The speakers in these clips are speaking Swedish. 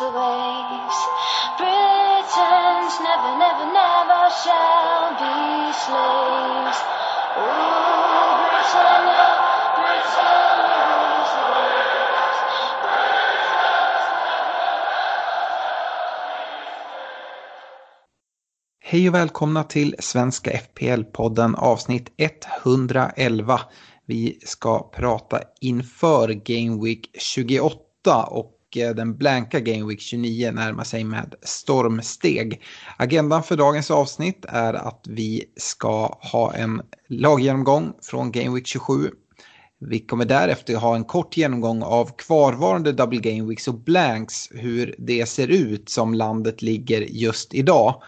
Rules the waves. Britons never, never, never shall be slaves. Ooh, Britannia, Britannia rules the waves. Hej och välkomna till Svenska FPL-podden avsnitt 111. Vi ska prata inför Game Week 28 och Eh, den blanka Game Week 29 närmar sig med stormsteg. Agendan för dagens avsnitt är att vi ska ha en laggenomgång från Game Week 27. Vi kommer därefter ha en kort genomgång av kvarvarande Double Game Weeks och blanks, hur det ser ut som landet ligger just idag.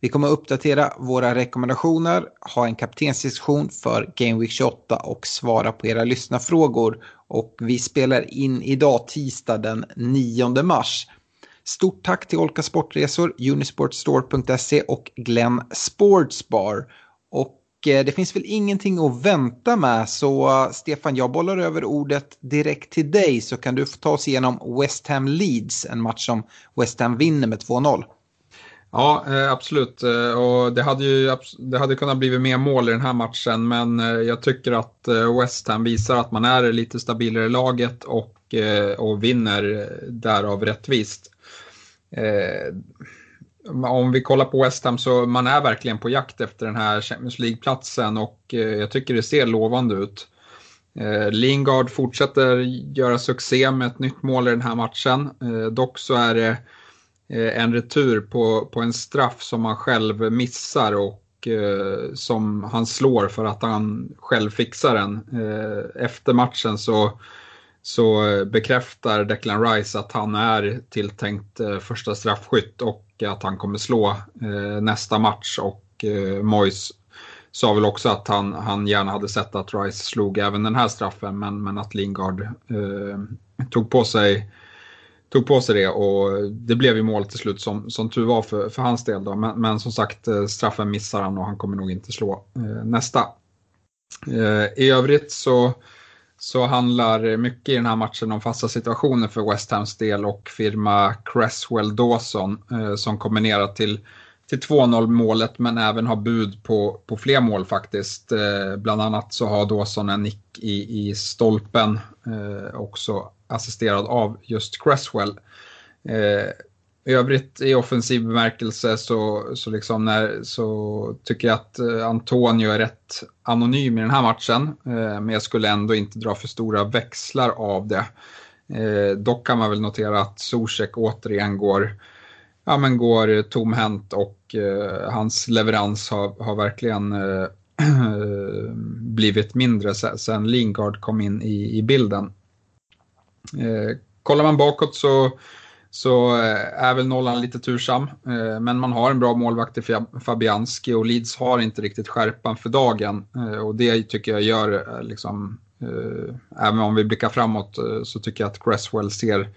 Vi kommer uppdatera våra rekommendationer, ha en kaptensdiskussion för Game Week 28 och svara på era lyssnarfrågor. Och vi spelar in idag tisdag den 9 mars. Stort tack till Olka Sportresor, Unisportstore.se och Glenn Sportsbar. Och eh, det finns väl ingenting att vänta med så eh, Stefan, jag bollar över ordet direkt till dig så kan du få ta oss igenom West Ham Leeds, en match som West Ham vinner med 2-0. Ja, eh, absolut. Eh, och det hade ju det hade kunnat bli mer mål i den här matchen, men eh, jag tycker att West Ham visar att man är lite stabilare i laget och, och vinner därav rättvist. Om vi kollar på West Ham så man är verkligen på jakt efter den här Champions League-platsen och jag tycker det ser lovande ut. Lingard fortsätter göra succé med ett nytt mål i den här matchen. Dock så är det Eh, en retur på, på en straff som han själv missar och eh, som han slår för att han själv fixar den. Eh, efter matchen så, så bekräftar Declan Rice att han är tilltänkt eh, första straffskytt och att han kommer slå eh, nästa match och eh, Moyes sa väl också att han, han gärna hade sett att Rice slog även den här straffen men, men att Lingard eh, tog på sig tog på sig det och det blev ju mål till slut som, som tur var för, för hans del. Då. Men, men som sagt, eh, straffen missar han och han kommer nog inte slå eh, nästa. Eh, I övrigt så, så handlar mycket i den här matchen om fasta situationer för West Hams del och firma Cresswell Dawson eh, som kombinerar till, till 2-0 målet men även har bud på, på fler mål faktiskt. Eh, bland annat så har Dawson en nick i, i stolpen eh, också assisterad av just Cresswell. Eh, I övrigt i offensiv bemärkelse så, så, liksom när, så tycker jag att eh, Antonio är rätt anonym i den här matchen. Eh, men jag skulle ändå inte dra för stora växlar av det. Eh, dock kan man väl notera att Zuzek återigen går, ja, men går tomhänt och eh, hans leverans har, har verkligen eh, blivit mindre sen Lingard kom in i, i bilden. Eh, kollar man bakåt så, så eh, är väl nollan lite tursam. Eh, men man har en bra målvakt i Fabianski och Leeds har inte riktigt skärpan för dagen. Eh, och det tycker jag gör, eh, liksom, eh, även om vi blickar framåt, eh, så tycker jag att Cresswell ser,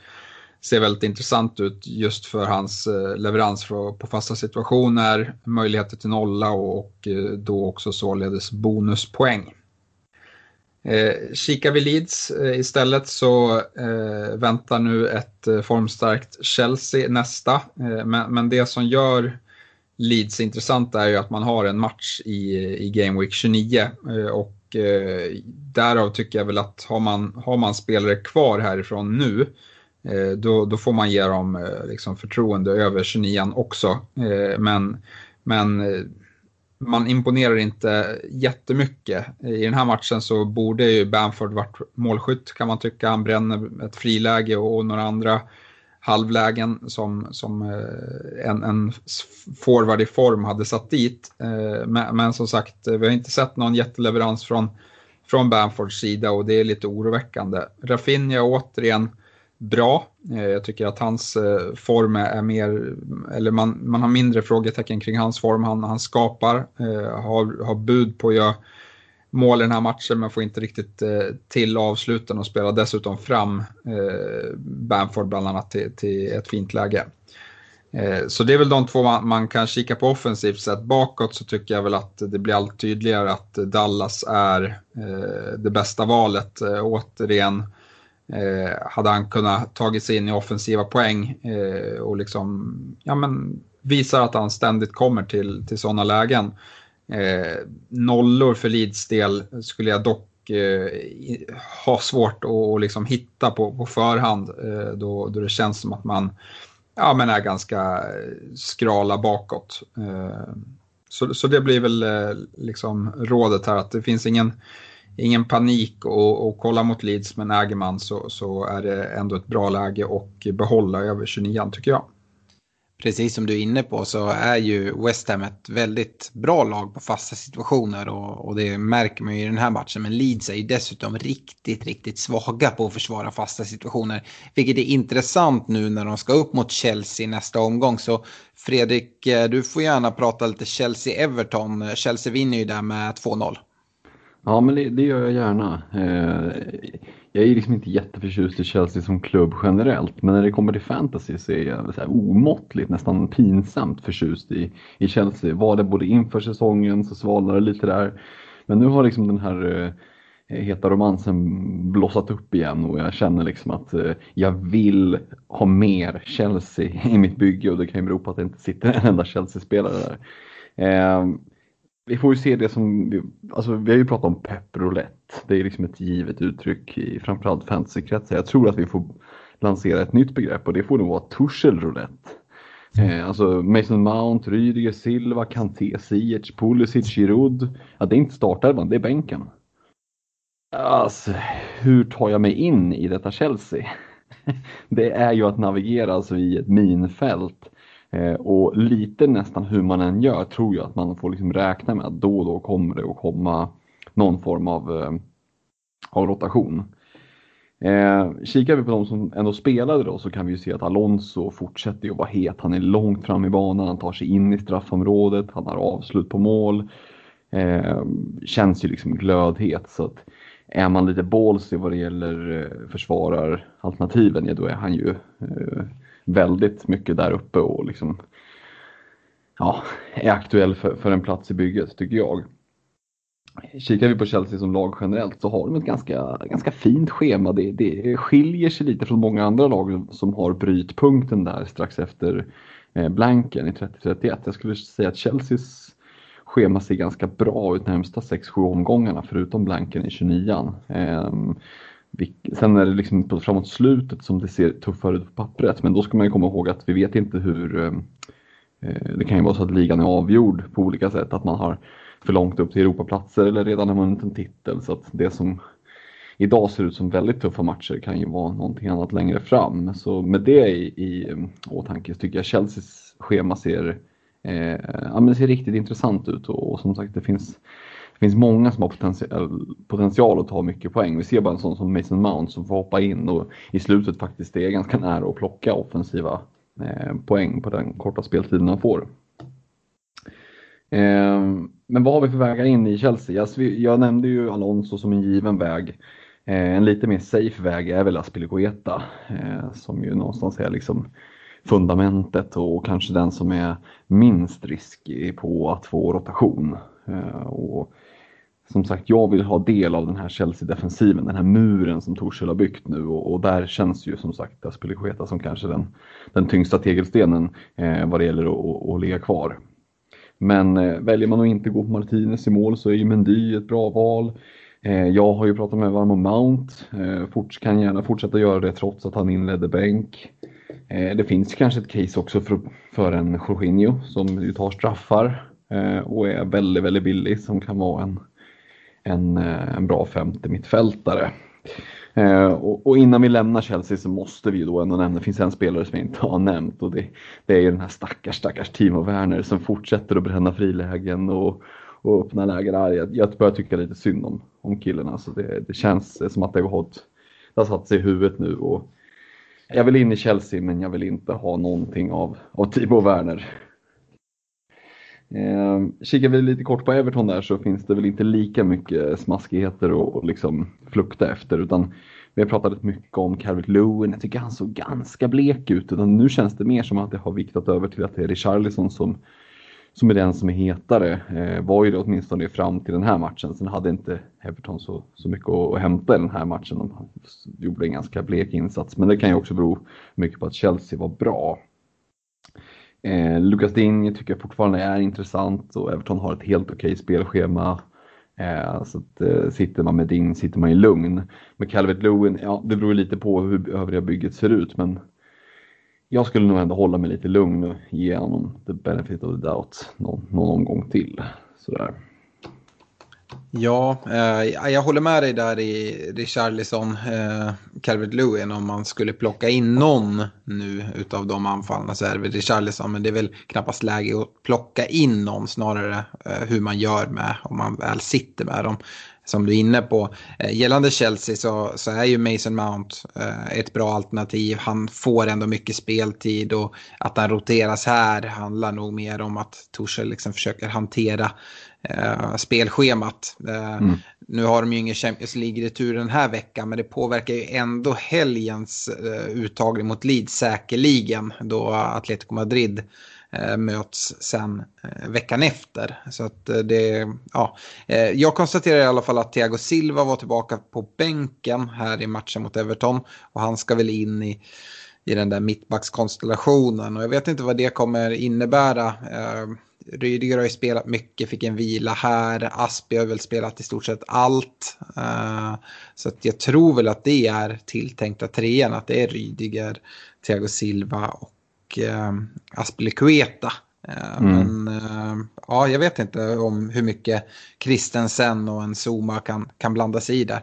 ser väldigt intressant ut just för hans eh, leverans på fasta situationer, möjligheter till nolla och, då också således bonuspoäng. Eh, kikar vi Leeds eh, istället så eh, väntar nu ett eh, formstarkt Chelsea nästa. Eh, men, men det som gör Leeds intressant är ju att man har en match i, i Game Week 29 eh, och eh, därav tycker jag väl att har man, har man spelare kvar härifrån nu eh, då, då får man ge dem eh, liksom förtroende över 29 också. Eh, men, men man imponerar inte jättemycket. I den här matchen så borde ju Bamford varit målskytt kan man tycka. Han bränner ett friläge och några andra halvlägen som, som eh, en, en forward i form hade satt dit. Eh, men, men, som sagt, eh, vi har inte sett någon jätteleverans från, från Bamfords sida och det är lite oroväckande. Rafinha återigen bra. Eh, jag tycker att hans eh, form är mer, eller man, man har mindre frågetecken kring hans form. Han, han skapar, eh, har, har bud på att göra mål i den här matchen men får inte riktigt till avsluten och spelar dessutom fram Bamford bland annat till, till ett fint läge. Så det är väl de två man, man, kan kika på offensivt sett. Bakåt så tycker jag väl att det blir allt tydligare att Dallas är eh, det bästa valet. Eh, återigen eh, hade han kunnat tagit sig in i offensiva poäng eh, och liksom ja, men visar att han ständigt kommer till, till sådana lägen. Eh, nollor för Leeds del skulle jag dock eh, ha svårt att, att liksom hitta på, på förhand eh, då, då det känns som att man ja, men är ganska skrala bakåt. Eh, så, så det blir väl eh, liksom rådet här att det finns ingen, ingen panik och, och kolla mot Leeds men äger man så, så är det ändå ett bra läge och behålla över 29 tycker jag precis som du är inne på så är ju West Ham ett väldigt bra lag på fasta situationer och, och, det märker man ju i den här matchen. Men Leeds är ju dessutom riktigt, riktigt svaga på att försvara fasta situationer. Vilket är intressant nu när de ska upp mot Chelsea nästa omgång. Så Fredrik, eh, du får gärna prata lite Chelsea-Everton. Chelsea vinner ju där med 2-0. Ja, men det, det, gör jag gärna. Eh, jag är liksom inte jätteförtjust i Chelsea som klubb generellt, men när det kommer till fantasy så är jag så här omåttligt, nästan pinsamt förtjust i, i Chelsea. Var det både inför säsongen så svalnade det lite där, men nu har liksom den här eh, heta romansen blossat upp igen och jag känner liksom att eh, jag vill ha mer Chelsea i mitt bygge och det kan ju bero på att det inte sitter en enda Chelsea-spelare där. Eh, vi får ju se det som, alltså vi har ju pratat om pep roulette. Det är liksom ett givet uttryck i framförallt fantasykretsar. Jag tror att vi får lansera ett nytt begrepp och det får nog vara Tuchel roulette. Eh, alltså Mason Mount, Rydiger, Silva, Kanté, Ziyech, Pulisic, Giroud. Ja, det är inte startelvan, det är bänken. Alltså, hur tar jag mig in i detta Chelsea? det är ju att navigera alltså i ett minfält Eh, och lite nästan hur man än gör tror jag att man får liksom räkna med att då och då kommer det att komma någon form av, eh, av rotation. Eh, kikar vi på de som ändå spelade då så kan vi ju se att Alonso fortsätter att vara het. Han är långt fram i banan, han tar sig in i straffområdet, han har avslut på mål. Eh, känns ju liksom glödhet så att är man lite ballsy vad det gäller eh, försvararalternativen, ja då är han ju eh, väldigt mycket där uppe och liksom ja, är aktuell för, för en plats i bygget tycker jag. Kikar vi på Chelsea som lag generellt så har de ett ganska, ganska fint schema. Det, det skiljer sig lite från många andra lag som har brytpunkten där strax efter eh, blanken i 30-31. Jag skulle säga att Chelseas schema ser ganska bra ut närmsta 6-7 omgångarna förutom blanken i 29an. Sen är det liksom framåt slutet som det ser tuffare ut på pappret, men då ska man ju komma ihåg att vi vet inte hur eh, eh, det kan ju vara så att ligan är avgjord på olika sätt, att man har för långt upp till Europaplatser eller redan har vunnit en titel. Så att det som idag ser ut som väldigt tuffa matcher kan ju vara någonting annat längre fram. Så med det i, i eh, åtanke så tycker jag Chelseas schema ser, eh, ja, men det ser riktigt intressant ut och, och som sagt det finns det finns många som har potential, potential att ta mycket poäng. Vi ser bara en sån som Mason Mount som får hoppa in och i slutet faktiskt är ganska nära att plocka offensiva eh, poäng på den korta speltiden han får. Eh, men vad har vi för vägar in i Chelsea? Alltså, jag nämnde ju Alonso som en given väg. Eh, en lite mer safe väg är väl Aspilicueta eh, som ju någonstans är liksom fundamentet och kanske den som är minst riskig på att få rotation. Eh, och som sagt, jag vill ha del av den här Chelsea-defensiven, den här muren som Torshäll har byggt nu och, och, där känns ju som sagt Aspilicueta som kanske den, den tyngsta tegelstenen eh, vad det gäller att, att ligga kvar. Men eh, väljer man att inte gå på Martinez i mål så är ju Mendy ett bra val. Eh, jag har ju pratat med Varmo Mount, eh, kan gärna fortsätta göra det trots att han inledde bänk. Eh, det finns kanske ett case också för, för en Jorginho som ju tar straffar och är väldigt, väldigt billig som kan vara en, en, eh, en bra femte mittfältare. Eh, och, och, innan vi lämnar Chelsea så måste vi då ändå nämna, det finns en spelare som jag inte har nämnt och det, det är ju den här stackars, stackars Timo Werner som fortsätter att bränna frilägen och, och öppna lägen. Jag, jag börjar tycka lite synd om, om killen. Alltså det, det känns som att det har, det har satt sig i huvudet nu. Och jag vill in i Chelsea men jag vill inte ha någonting av, av Timo Werner. Eh, kikar vi lite kort på Everton där så finns det väl inte lika mycket smaskigheter att liksom flukta efter utan vi har pratat mycket om Calvert Lewin. Jag tycker han såg ganska blek ut utan nu känns det mer som att det har viktat över till att det är Richarlison som, som är den som är hetare. Eh, var ju det åtminstone fram till den här matchen. Sen hade inte Everton så, så mycket att, att hämta i den här matchen. De gjorde en ganska blek insats men det kan ju också bero mycket på att Chelsea var bra. Eh, Lucas Digne tycker jag fortfarande är intressant och Everton har ett helt okej spelschema. Eh, så att, eh, sitter man med Digne sitter man i lugn. Med Calvert Lewin, ja det beror lite på hur övriga bygget ser ut men jag skulle nog ändå hålla mig lite lugn och ge honom the benefit of the doubt någon, någon omgång till. Sådär. Ja, eh, jag håller med dig där i Richarlison, eh, Calvert Lewin om man skulle plocka in någon nu utav de anfallarna så är det väl Richarlison. Men det är väl knappast läge att plocka in någon snarare eh, hur man gör med om man väl sitter med dem. Som du är inne på. Eh, gällande Chelsea så, så är ju Mason Mount eh, ett bra alternativ. Han får ändå mycket speltid och att han roteras här handlar nog mer om att Torshäll liksom försöker hantera eh, spelschemat. Eh, mm. Nu har de ju ingen Champions League-retur den här veckan men det påverkar ju ändå helgens eh, uttagning mot Leeds säkerligen då Atletico Madrid eh, möts sen eh, veckan efter. Så att eh, det, ja. jag konstaterar i alla fall att Thiago Silva var tillbaka på bänken här i matchen mot Everton och han ska väl in i i den där mittbackskonstellationen och jag vet inte vad det kommer innebära. Rydiger har ju spelat mycket, fick en vila här. Aspi har väl spelat i stort sett allt. Uh, så att jag tror väl att det är tilltänkta trean, att det är Rydiger, Thiago Silva och uh, Aspelekueta. Uh, mm. Men uh, ja, jag vet inte om hur mycket Kristensen och en Zuma kan, kan blanda sig i där.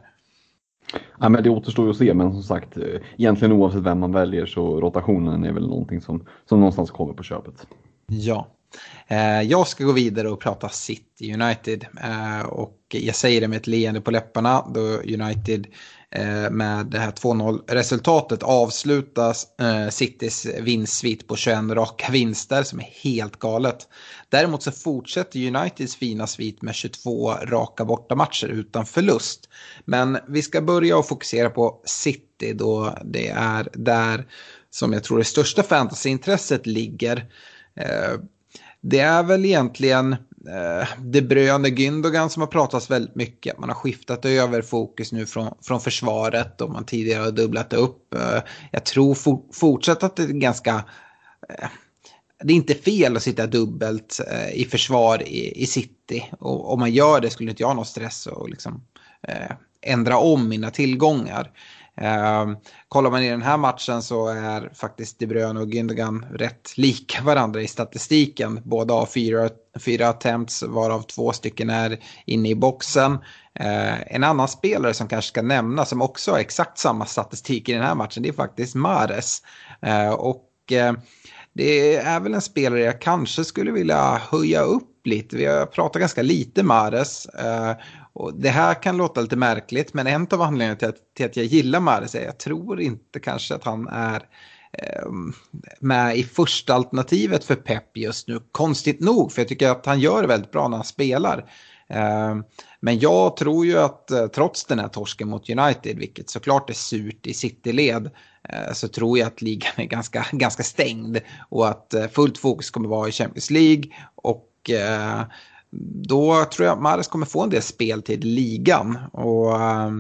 Ja, men det återstår ju att se, men som sagt, egentligen oavsett vem man väljer så rotationen är väl någonting som, som någonstans kommer på köpet. Ja. Eh, jag ska gå vidare och prata City United. Eh, och jag säger det med ett leende på läpparna då United eh, med det här 2-0 resultatet avslutas Citys vinstsvit på 21 raka vinster som är helt galet. Däremot så fortsätter Uniteds fina svit med 22 raka bortamatcher utan förlust. Men vi ska börja och fokusera på City då det är där som jag tror det största fantasyintresset ligger det är väl egentligen eh, De Bruyne Gündogan som har pratats väldigt mycket. Man har skiftat över fokus nu från, från försvaret och man tidigare har dubblat upp. Eh, jag tror for, fortsatt att det är ganska... Eh, det är inte fel att sitta dubbelt eh, i försvar i, i city. Och om man gör det skulle inte jag ha någon stress och liksom, eh, ändra om mina tillgångar. Eh, kollar man i den här matchen så är faktiskt De Bruyne och Gündogan rätt lika varandra i statistiken. Båda har fyra, fyra attempts varav två stycken är inne i boxen. Eh, en annan spelare som kanske ska nämnas som också har exakt samma statistik i den här matchen det är faktiskt Mares. Eh, och eh, det är väl en spelare jag kanske skulle vilja höja upp lite. Vi har pratat ganska lite Mares. Ehm, och det här kan låta lite märkligt, men en av anledningarna till att, till att jag gillar Mares är att jag tror inte kanske att han är eh, med i första alternativet för Pep just nu. Konstigt nog, för jag tycker att han gör det väldigt bra när han spelar. Eh, men jag tror ju att eh, trots den här torsken mot United, vilket såklart är surt i City-led, eh, så tror jag att ligan är ganska, ganska stängd och att eh, fullt fokus kommer vara i Champions League och eh, då tror jag att Mares kommer få en del speltid i ligan. Och eh,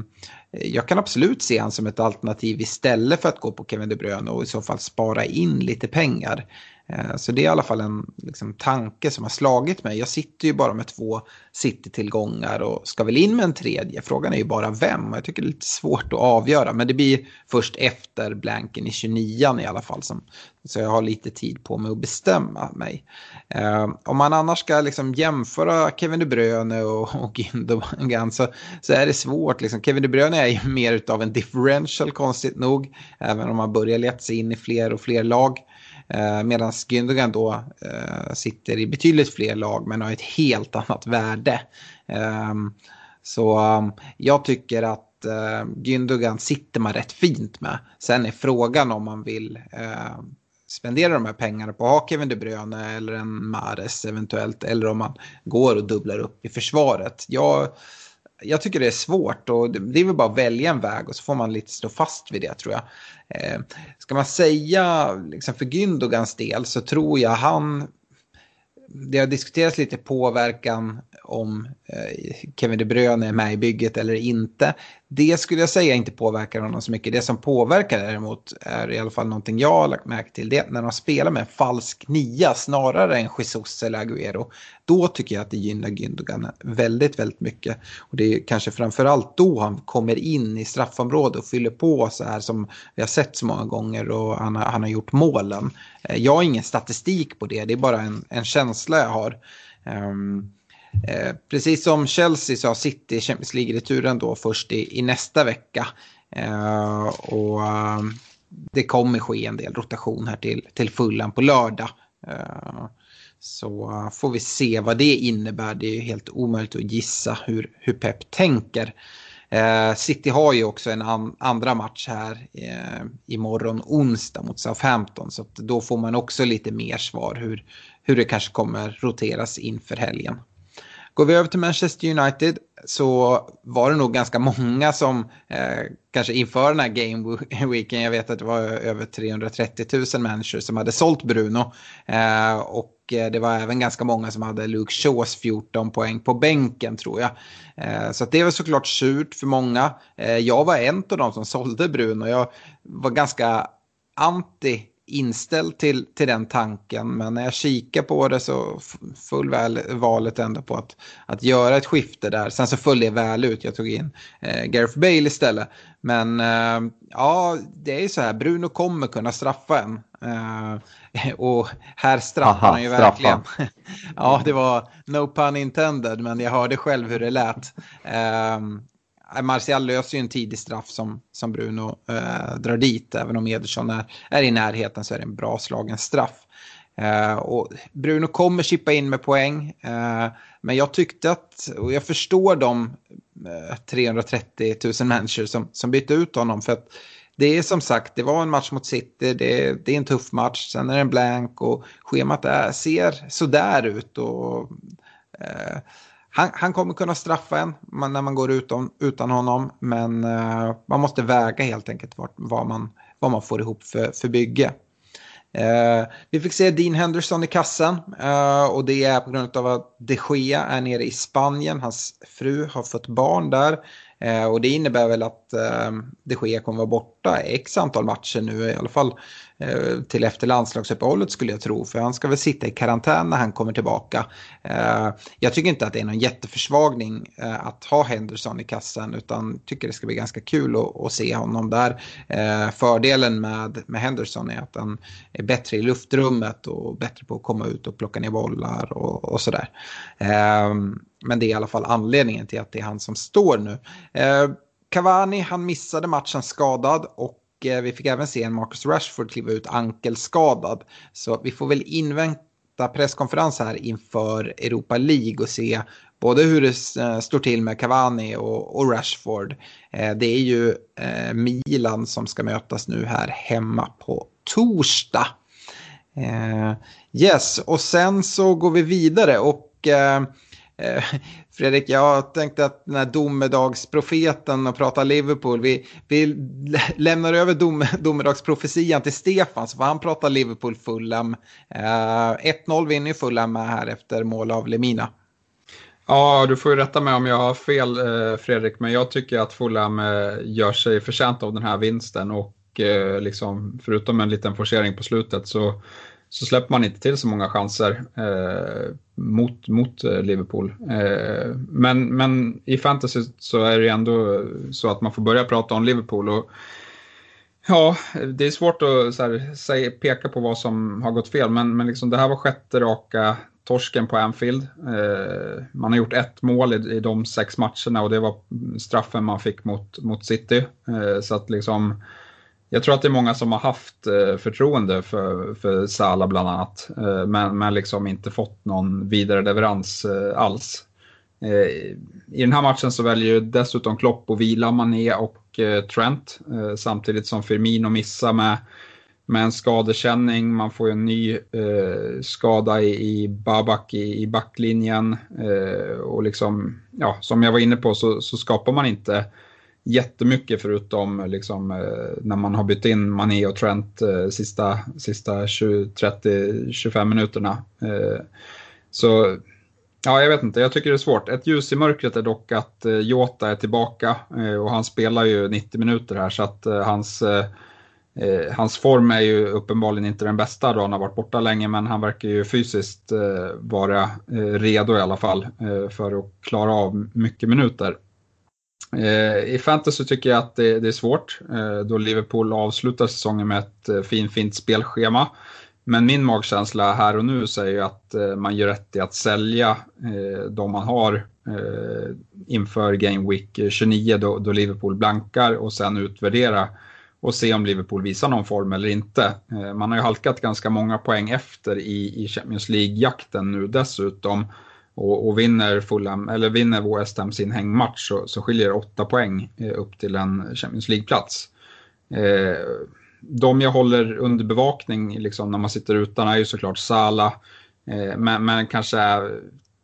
jag kan absolut se honom som ett alternativ istället för att gå på Kevin De Bruyne och i så fall spara in lite pengar. Eh, så det är i alla fall en liksom, tanke som har slagit mig. Jag sitter ju bara med två City-tillgångar och ska väl in med en tredje. Frågan är ju bara vem. och Jag tycker det är lite svårt att avgöra. Men det blir först efter blanken i 29 i alla fall. Som, så jag har lite tid på mig att bestämma mig. Eh, om man annars ska liksom jämföra Kevin De Bruyne och, och Gündogan så, så är det svårt. Liksom. Kevin De Bruyne är ju mer av en differential konstigt nog. Även om man börjar leta sig in i fler och fler lag. Eh, medan Gündogan då eh, sitter i betydligt fler lag men har ett helt annat värde. Ehm, så ehm, jag tycker att eh, Gündogan sitter man rätt fint med. Sen är frågan om man vill eh, spendera de här pengarna på att ha Kevin De Bruyne eller en Mares eventuellt. Eller om man går och dubblar upp i försvaret. Jag, jag tycker det är svårt och det är väl bara att välja en väg och så får man lite stå fast vid det tror jag. Eh, ska man säga liksom för Gündogans del så tror jag han det har diskuterats lite påverkan om eh, Kevin De Bruyne är med i bygget eller inte. Det skulle jag säga inte påverkar honom så mycket. Det som påverkar däremot är i alla fall någonting jag har lagt märke till. Det är när de spelar med en falsk nia snarare än Jesus eller Agüero. Då tycker jag att det gynnar Gündogan väldigt, väldigt mycket. Och det är kanske framförallt då han kommer in i straffområdet och fyller på så här som vi har sett så många gånger och han har, han har gjort målen. Eh, jag har ingen statistik på det, det är bara en, en känsla jag har. Um, Eh, precis som Chelsea så har City Champions League-returen då först i, i nästa vecka. Eh, och eh, det kommer ske en del rotation här till, till fullan på lördag. Eh, så får vi se vad det innebär. Det är helt omöjligt att gissa hur, hur Pep tänker. Eh, City har ju också en an, andra match här eh, imorgon onsdag mot Southampton. Så då får man också lite mer svar hur, hur det kanske kommer roteras inför helgen. Går vi över till Manchester United så var det nog ganska många som eh, kanske inför den här game weeken, jag vet att det var över 330 000 människor som hade sålt Bruno. Eh, och eh, det var även ganska många som hade Luke Shaws 14 poäng på bänken tror jag. Eh, så det var såklart surt för många. Eh, jag var en av de som sålde Bruno. Jag var ganska anti inställd till, till den tanken. Men när jag kikar på det så föll väl valet ändå på att, att göra ett skifte där. Sen så föll det väl ut. Jag tog in eh, Gareth Bale istället. Men eh, ja, det är ju så här. Bruno kommer kunna straffa en. Eh, och här straffar han ju verkligen. ja, det var no pun intended, men jag hörde själv hur det lät. Martial löser ju en tidig straff som, som Bruno eh, drar dit. Även om Ederson är, är i närheten så är det en bra slagen straff. Eh, och Bruno kommer chippa in med poäng. Eh, men jag tyckte att, och jag förstår de eh, 330 000 människor som, som bytte ut honom. För att det är som sagt, det var en match mot City, det, det är en tuff match, sen är det en blank och schemat är, ser sådär ut. Och, eh, han, han, kommer kunna straffa en när man går utan, utan honom. Men eh, man måste väga helt enkelt vart, vad, man, vad man får ihop för, för bygge. Eh, vi fick se Dean Henderson i kassen eh, och det är på grund av att de Gea är nere i Spanien. Hans fru har fått barn där. Eh, och det innebär väl att eh, de Gea kommer vara borta x antal matcher nu, i alla fall eh, till efter landslagsuppehållet skulle jag tro. För han ska väl sitta i karantän när han kommer tillbaka. Eh, jag tycker inte att det är någon jätteförsvagning eh, att ha Henderson i kassan utan tycker det ska bli ganska kul att, att se honom där. Eh, fördelen med, med Henderson är att han är bättre i luftrummet och bättre på att komma ut och plocka ner bollar och, och sådär. Ehm, men det är i alla fall anledningen till att det är han som står nu. Eh, Cavani, han missade matchen skadad och eh, vi fick även se en Marcus Rashford kliva ut ankelskadad. Så vi får väl invänta presskonferens här inför Europa League och se både hur det eh, står till med Cavani och, och Rashford. Eh, det är ju eh, Milan som ska mötas nu här hemma på torsdag. Eh, yes, och sen så går vi vidare och Eh, Eh, Fredrik, jag tänkte att den här domedagsprofeten och prata Liverpool, vi, vi lämnar över dom, domedagsprofetian till Stefan så får han prata Liverpool Fulham. Eh, 1-0 vinner ju Fulham här efter mål av Lemina. Ja, du får ju rätta mig om jag har fel eh, Fredrik, men jag tycker att Fulham eh, gör sig förtjänt av den här vinsten och liksom, förutom en liten forcering på slutet så så släpper man inte till så många chanser eh, mot, mot eh, Liverpool. Eh, men, men i fantasy så är det ändå så att man får börja prata om Liverpool. Och, Ja, det är svårt att så här, säga, peka på vad som har gått fel, men, men liksom, det här var sjätte raka torsken på Anfield. Eh, man har gjort ett mål i, i de sex matcherna och det var straffen man fick mot, mot City. Eh, så att liksom, jag tror att det är många som har haft eh, förtroende för, för Salah bland annat, eh, men, men liksom inte fått någon vidare leverans eh, alls. I den här matchen så väljer dessutom Klopp att vila Mané och Trent samtidigt som Firmino missar med, med en skadekänning. Man får ju en ny skada i, i Babak i, i backlinjen. Och liksom, ja, som jag var inne på så, så skapar man inte jättemycket förutom liksom, eh, när man har bytt in Mané och Trent eh, sista, sista 30-25 minuterna. Eh, så ja, jag vet inte, jag tycker det är svårt. Ett ljus i mörkret är dock att eh, Jota är tillbaka eh, och han spelar ju 90 minuter här så att hans Eh, hans form är ju uppenbarligen inte den bästa då han har varit borta länge men han verkar ju fysiskt eh, vara eh, redo i alla fall för att klara av mycket minuter. Eh, I fantasy tycker jag att det, det är svårt eh, då Liverpool avslutar säsongen med ett eh, fin, fint spelschema. Men min magkänsla här och nu säger att man gör rätt i att sälja de man har inför Game Week 29 då, då Liverpool blankar och sen utvärdera och se om Liverpool visar någon form eller inte. Man har ju halkat ganska många poäng efter i, i Champions League-jakten nu dessutom och, och vinner, Fulham, eller vinner West Ham sin hängmatch så, så skiljer det åtta poäng eh, upp till en Champions League-plats. Eh, de jag håller under bevakning liksom, när man sitter utan är ju såklart Sala, eh, men, men kanske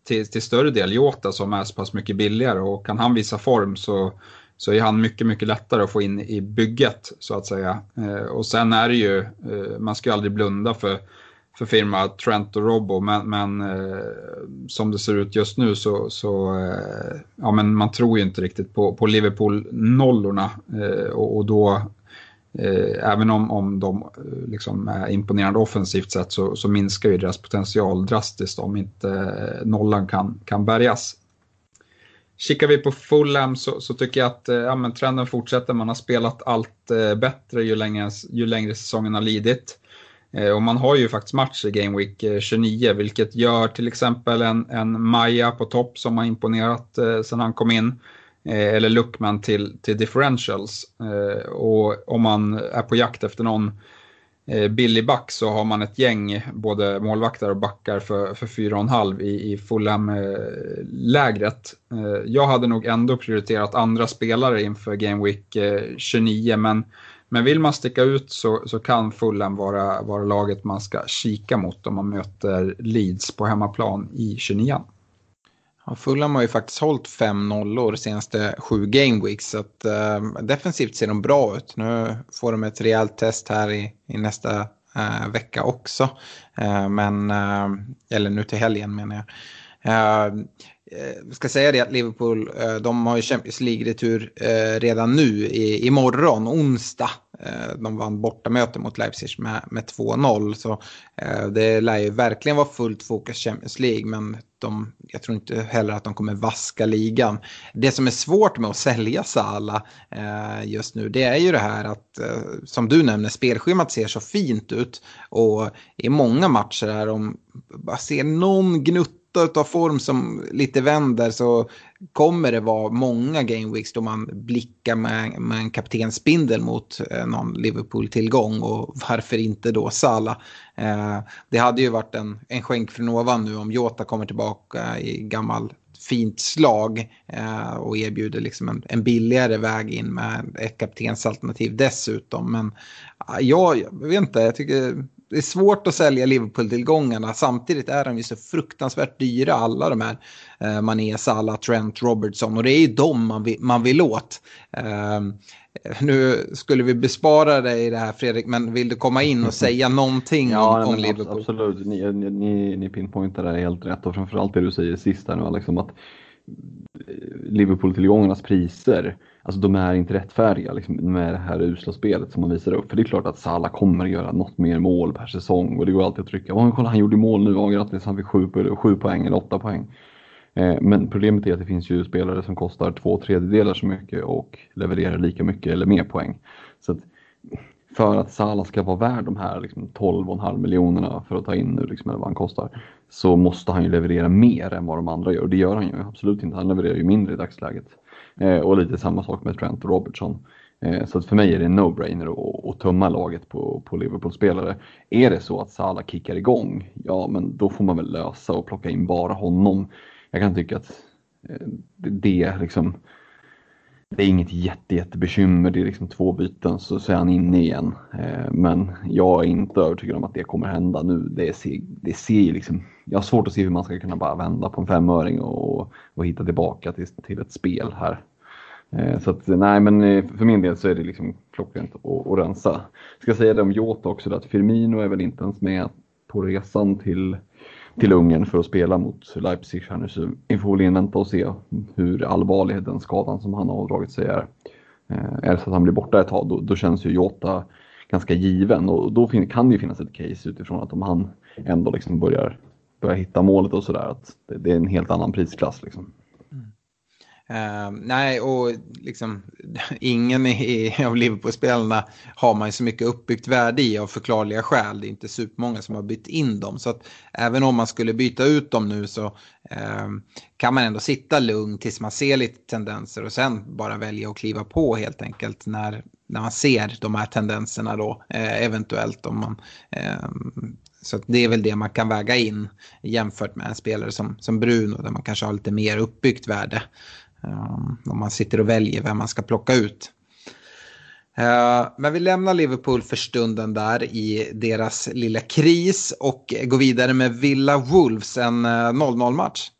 till, till större del Jota som är så pass mycket billigare och kan han visa form så, så är han mycket, mycket lättare att få in i bygget så att säga. Eh, och sen är det ju, eh, man ska ju aldrig blunda för för firma Trent och Robbo, men, men eh, som det ser ut just nu så, så eh, ja, men man tror ju inte riktigt på, på Liverpool-nollorna eh, och, och, då eh, även om, om de eh, liksom är imponerande offensivt sett så, så minskar ju deras potential drastiskt om inte eh, nollan kan, kan bärgas. Kikar vi på Fulham så, så tycker jag att eh, ja, men trenden fortsätter. Man har spelat allt eh, bättre ju längre, ju längre säsongen har lidit. Eh, och man har ju faktiskt match i Game Week eh, 29 vilket gör till exempel en, en Maja på topp som har imponerat eh, sedan han kom in. Eh, eller Luckman till, till differentials. Eh, och om man är på jakt efter någon eh, billig back så har man ett gäng både målvakter och backar för, för 4,5 i, i Fulham-lägret. Eh, jag hade nog ändå prioriterat andra spelare inför Game Week 29 men men vill man sticka ut så, så kan Fulham vara, vara laget man ska kika mot om man möter Leeds på hemmaplan i 29 Ja, Fulham har ju faktiskt hållit fem nollor senaste sju gameweeks så att, äh, defensivt ser de bra ut. Nu får de ett rejält test här i, i nästa äh, vecka också. Äh, men, eller nu till helgen menar jag. Jag ska säga det att Liverpool, eh, de har ju Champions League-retur eh, redan nu i, imorgon, onsdag. De vann bortamöte mot Leipzig med, med 2-0. Så det lär ju verkligen vara fullt fokus Champions League. Men de, jag tror inte heller att de kommer vaska ligan. Det som är svårt med att sälja Sala just nu det är ju det här att som du nämner spelschemat ser så fint ut. Och i många matcher här de bara ser någon gnutt av form som lite vänder så kommer det vara många gameweeks då man blickar med, med en kaptensbindel mot eh, någon Liverpool-tillgång och varför inte då Sala. Eh, det hade ju varit en, en skänk från ovan nu om Jota kommer tillbaka i gammal fint slag eh, och erbjuder liksom en, en, billigare väg in med ett kaptensalternativ dessutom. Men ja, jag vet inte, jag tycker det är svårt att sälja Liverpool-tillgångarna. Samtidigt är de ju så fruktansvärt dyra alla de här. Eh, Mané, Salah, Trent, Robertson och det är ju dem man vill, man vill åt. Eh, nu skulle vi bespara dig det här Fredrik, men vill du komma in och säga någonting ja, om, om Liverpool? Absolut, ni, ni, ni pinpointar det helt rätt och framförallt det du säger sist här nu, liksom att Liverpool-tillgångarnas priser Alltså de är inte rättfärdiga liksom, med det här usla spelet som man visar upp. För det är klart att Salah kommer att göra något mer mål per säsong och det går alltid att trycka. Oh, kolla han gjorde mål nu, oh, grattis han fick sju, sju poäng eller åtta poäng. Eh, men problemet är att det finns ju spelare som kostar två tredjedelar så mycket och levererar lika mycket eller mer poäng. Så att för att Salah ska vara värd de här liksom 12,5 miljonerna för att ta in nu, liksom, eller vad han kostar, så måste han ju leverera mer än vad de andra gör. Och det gör han ju absolut inte. Han levererar ju mindre i dagsläget. Eh, och lite samma sak med Trent och Robertson. Eh, så att för mig är det en no-brainer att, tömma tumma laget på, på Liverpool-spelare. Är det så att Salah kickar igång, ja men då får man väl lösa och plocka in bara honom. Jag kan tycka att eh, det liksom det är inget jätte, jättebekymmer. Det är liksom två byten så, så är han inne igen. Eh, men jag är inte övertygad om att det kommer hända nu. Det ser, det ser liksom, jag har svårt att se hur man ska kunna bara vända på en femöring och, och hitta tillbaka till, till ett spel här. Eh, så att, nej, men eh, för min del så är det liksom klockrent att, att rensa. Jag ska säga det om Jota också, att Firmino är väl inte ens med på resan till till Ungern för att spela mot Leipzig här nu. Så vi får väl invänta och se hur allvarlig den skadan som han har ådragit sig är. Eh, är det så att han blir borta ett tag då, då känns ju Jota ganska given och då kan det ju finnas ett case utifrån att om han ändå liksom börjar, börjar hitta målet och sådär att det, det, är en helt annan prisklass. Liksom. Uh, nej, och liksom ingen i, av Liverpool-spelarna har man ju så mycket uppbyggt värde i av förklarliga skäl. Det är inte supermånga som har bytt in dem. Så att även om man skulle byta ut dem nu så uh, kan man ändå sitta lugn tills man ser lite tendenser och sen bara välja att kliva på helt enkelt när, när man ser de här tendenserna då uh, eventuellt om man ehm, så det är väl det man kan väga in jämfört med en spelare som, som Bruno där man kanske har lite mer uppbyggt värde. Ehm, Om man sitter och väljer vem man ska plocka ut. Ehm, men vi lämnar Liverpool för stunden där i deras lilla kris och går vidare med Villa Wolves, en eh, 0-0-match.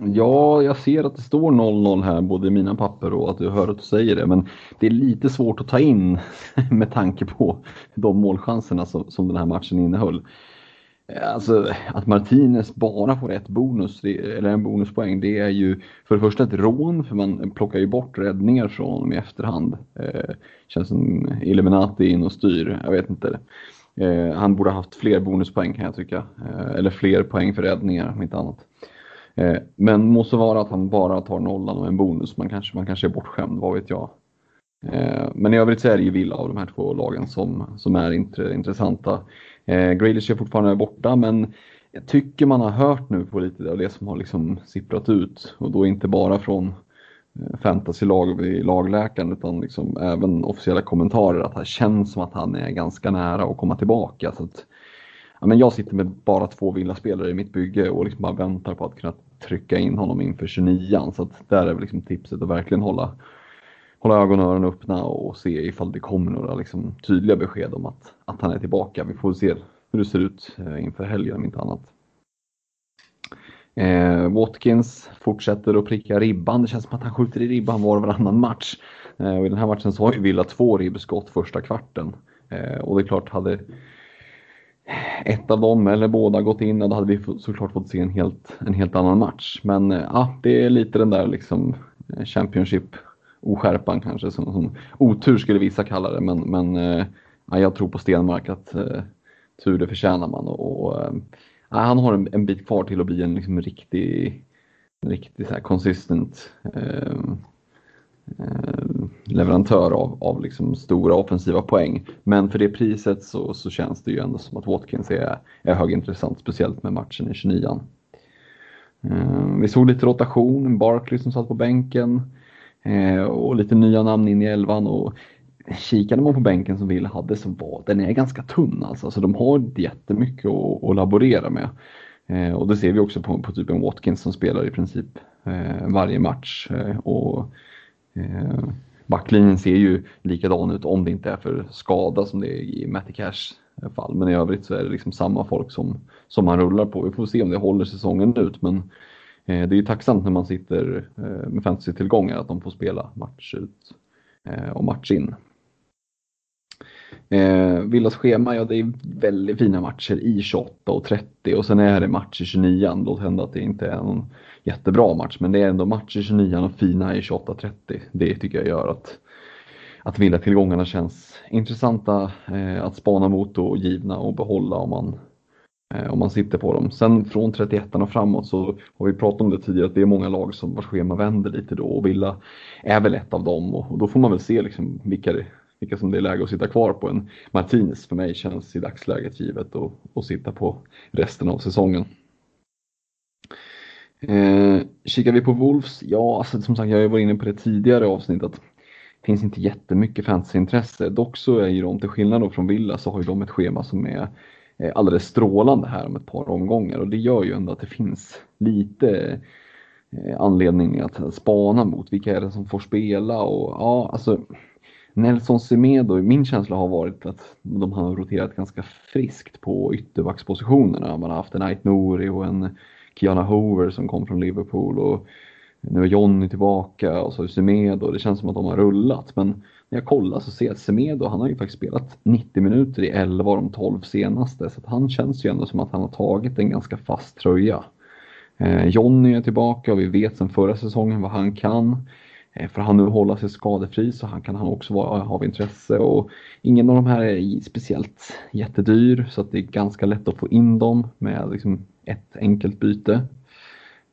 Ja, jag ser att det står 0-0 här, både i mina papper och att du hör att du säger det. Men det är lite svårt att ta in med tanke på de målchanserna som, som den här matchen innehöll. Eh, alltså att Martinez bara får ett bonus, eller en bonuspoäng, det är ju för det första ett rån, för man plockar ju bort räddningar från honom i efterhand. Eh, känns som Illuminati in och styr, jag vet inte. Eh, han borde ha haft fler bonuspoäng kan jag tycka, eh, eller fler poäng för räddningar om inte annat. Eh, men måste vara att han bara tar nollan och en bonus, man kanske, man kanske är bortskämd, vad vet jag. Eh, men i övrigt så är det ju Villa av de här två lagen som, som är intressanta. Eh, Grealish är fortfarande borta men jag tycker man har hört nu på lite av det som har liksom sipprat ut och då inte bara från eh, fantasylag vid lagläkaren utan liksom även officiella kommentarer att det känns som att han är ganska nära att komma tillbaka. Så att, ja, men jag sitter med bara två villaspelare i mitt bygge och liksom bara väntar på att kunna trycka in honom inför 29 så att där är väl liksom tipset att verkligen hålla hålla ögon och öron öppna och se ifall det kommer några liksom, tydliga besked om att, att han är tillbaka. Vi får se hur det ser ut eh, inför helgen om inte annat. Eh, Watkins fortsätter att pricka ribban. Det känns som att han skjuter i ribban var och varannan match. Eh, och I den här matchen så har ju Villa två ribbskott första kvarten. Eh, och det är klart, hade ett av dem eller båda gått in, då hade vi såklart fått se en helt, en helt annan match. Men eh, ja, det är lite den där liksom eh, Championship oskärpan kanske, som, som otur skulle vissa kalla det. Men, men eh, ja, jag tror på Stenmark att eh, tur det förtjänar man. Och, och eh, han har en, en, bit kvar till att bli en liksom, riktig, en riktig så här, consistent ehm, eh, leverantör av, av liksom stora offensiva poäng. Men för det priset så, så känns det ju ändå som att Watkins är, är högintressant, speciellt med matchen i 29 um, ehm, Vi såg lite rotation, Barkley som satt på bänken. Eh, och lite nya namn in i elvan. Och kikade man på bänken som Will hade så var den är ganska tunn alltså. Så de har jättemycket att, att laborera med. Eh, och det ser vi också på, på typen Watkins som spelar i princip eh, varje match. Eh, och eh, Backlinjen ser ju likadan ut om det inte är för skada som det är i Matty Cash fall. Men i övrigt så är det liksom samma folk som, som man rullar på. Vi får se om det håller säsongen ut. Men Eh, det är ju tacksamt när man sitter eh, med fantasy-tillgångar att de får spela match ut eh, och match in. Eh, Villas schema, ja det är väldigt fina matcher i 28 och 30 och sen är det match i 29. Låt hända att det inte är någon jättebra match men det är ändå match i 29 och fina i 28-30. Det tycker jag gör att, att villatillgångarna känns intressanta eh, att spana mot och givna och behålla om man, Eh, om man sitter på dem. Sen från 31 och framåt så har vi pratat om det tidigare att det är många lag som vars schema vänder lite då och Villa är väl ett av dem och, och då får man väl se liksom vilka det vilka som det är läge att sitta kvar på. En Martinez för mig känns i dagsläget givet att, sitta på resten av säsongen. Eh, kikar vi på Wolves, ja alltså, som sagt jag har varit inne på det tidigare avsnittet det finns inte jättemycket fantasyintresse. Dock så är ju de, till skillnad från Villa, så har ju de ett schema som är Eh, alldeles strålande här om ett par omgångar och det gör ju ändå att det finns lite eh, anledning att spana mot vilka är det som får spela och ja, alltså Nelson Semedo, min känsla har varit att de har roterat ganska friskt på ytterbackspositionerna. Man har haft en Ait Nouri och en Kiana Hoover som kom från Liverpool och nu är Johnny tillbaka och så är Semedo. Det känns som att de har rullat men när jag kollar så ser jag att Semedo, han har ju faktiskt spelat 90 minuter i 11 av de 12 senaste så att han känns ju ändå som att han har tagit en ganska fast tröja. Eh, Jonny är tillbaka och vi vet sedan förra säsongen vad han kan. Eh, för han nu hålla sig skadefri så han kan han också vara av intresse och ingen av de här är speciellt jättedyr så att det är ganska lätt att få in dem med liksom ett enkelt byte.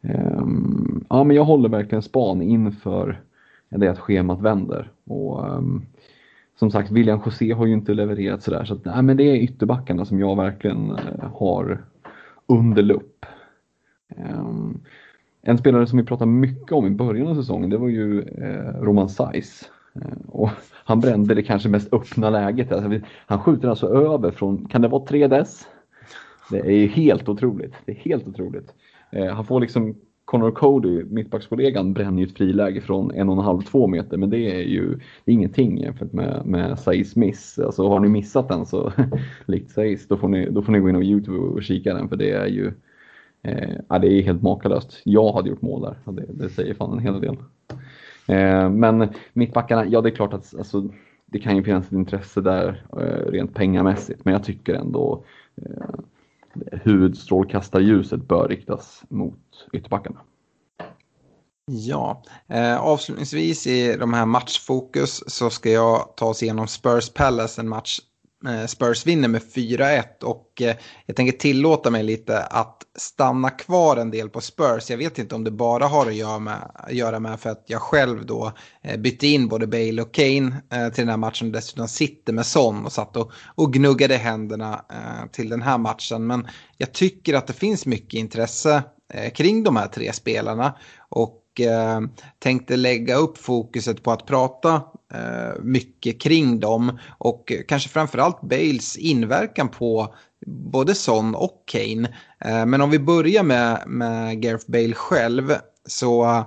Um, ja, men jag håller verkligen span inför det att schemat vänder. Och, um, som sagt, William José har ju inte levererat sådär så att, nej, men det är ytterbackarna som jag verkligen uh, har under lupp. Um, en spelare som vi pratade mycket om i början av säsongen det var ju uh, Roman Saiz. Ehm, och han brände det kanske mest öppna läget. Alltså, han skjuter alltså över från, kan det vara 3 dess? Det är helt otroligt. Det är helt otroligt. Eh, han får liksom Connor Cody, mittbackskollegan, bränner ju ett friläge från en och en halv, två meter, men det är ju det är ingenting jämfört med, med Saiz miss. Alltså har ni missat den så, likt Saiz, då får, ni, då får ni gå in på Youtube och kika den, för det är ju Eh, ja, det är helt makalöst. Jag hade gjort mål där, det, det säger fan en hel del. Eh, men mittbackarna, ja det är klart att alltså, det kan ju finnas ett intresse där eh, rent pengamässigt, men jag tycker ändå eh, huvudstrålkastarljuset bör riktas mot ytterbackarna. Ja, eh, avslutningsvis i de här matchfokus så ska jag ta oss igenom Spurs Palace, en match Eh, Spurs vinner med 4-1 och eh, jag tänker tillåta mig lite att stanna kvar en del på Spurs. Jag vet inte om det bara har att göra med, göra med för att jag själv då eh, bytte in både Bale och Kane eh, till den här matchen och dessutom sitter med Son och satt och, och gnuggade händerna eh, till den här matchen. Men jag tycker att det finns mycket intresse Eh, kring de här tre spelarna och eh, tänkte lägga upp fokuset på att prata eh, mycket kring dem och kanske framförallt Bales inverkan på både Son och Kane. Men om vi börjar med, med Gareth Bale själv så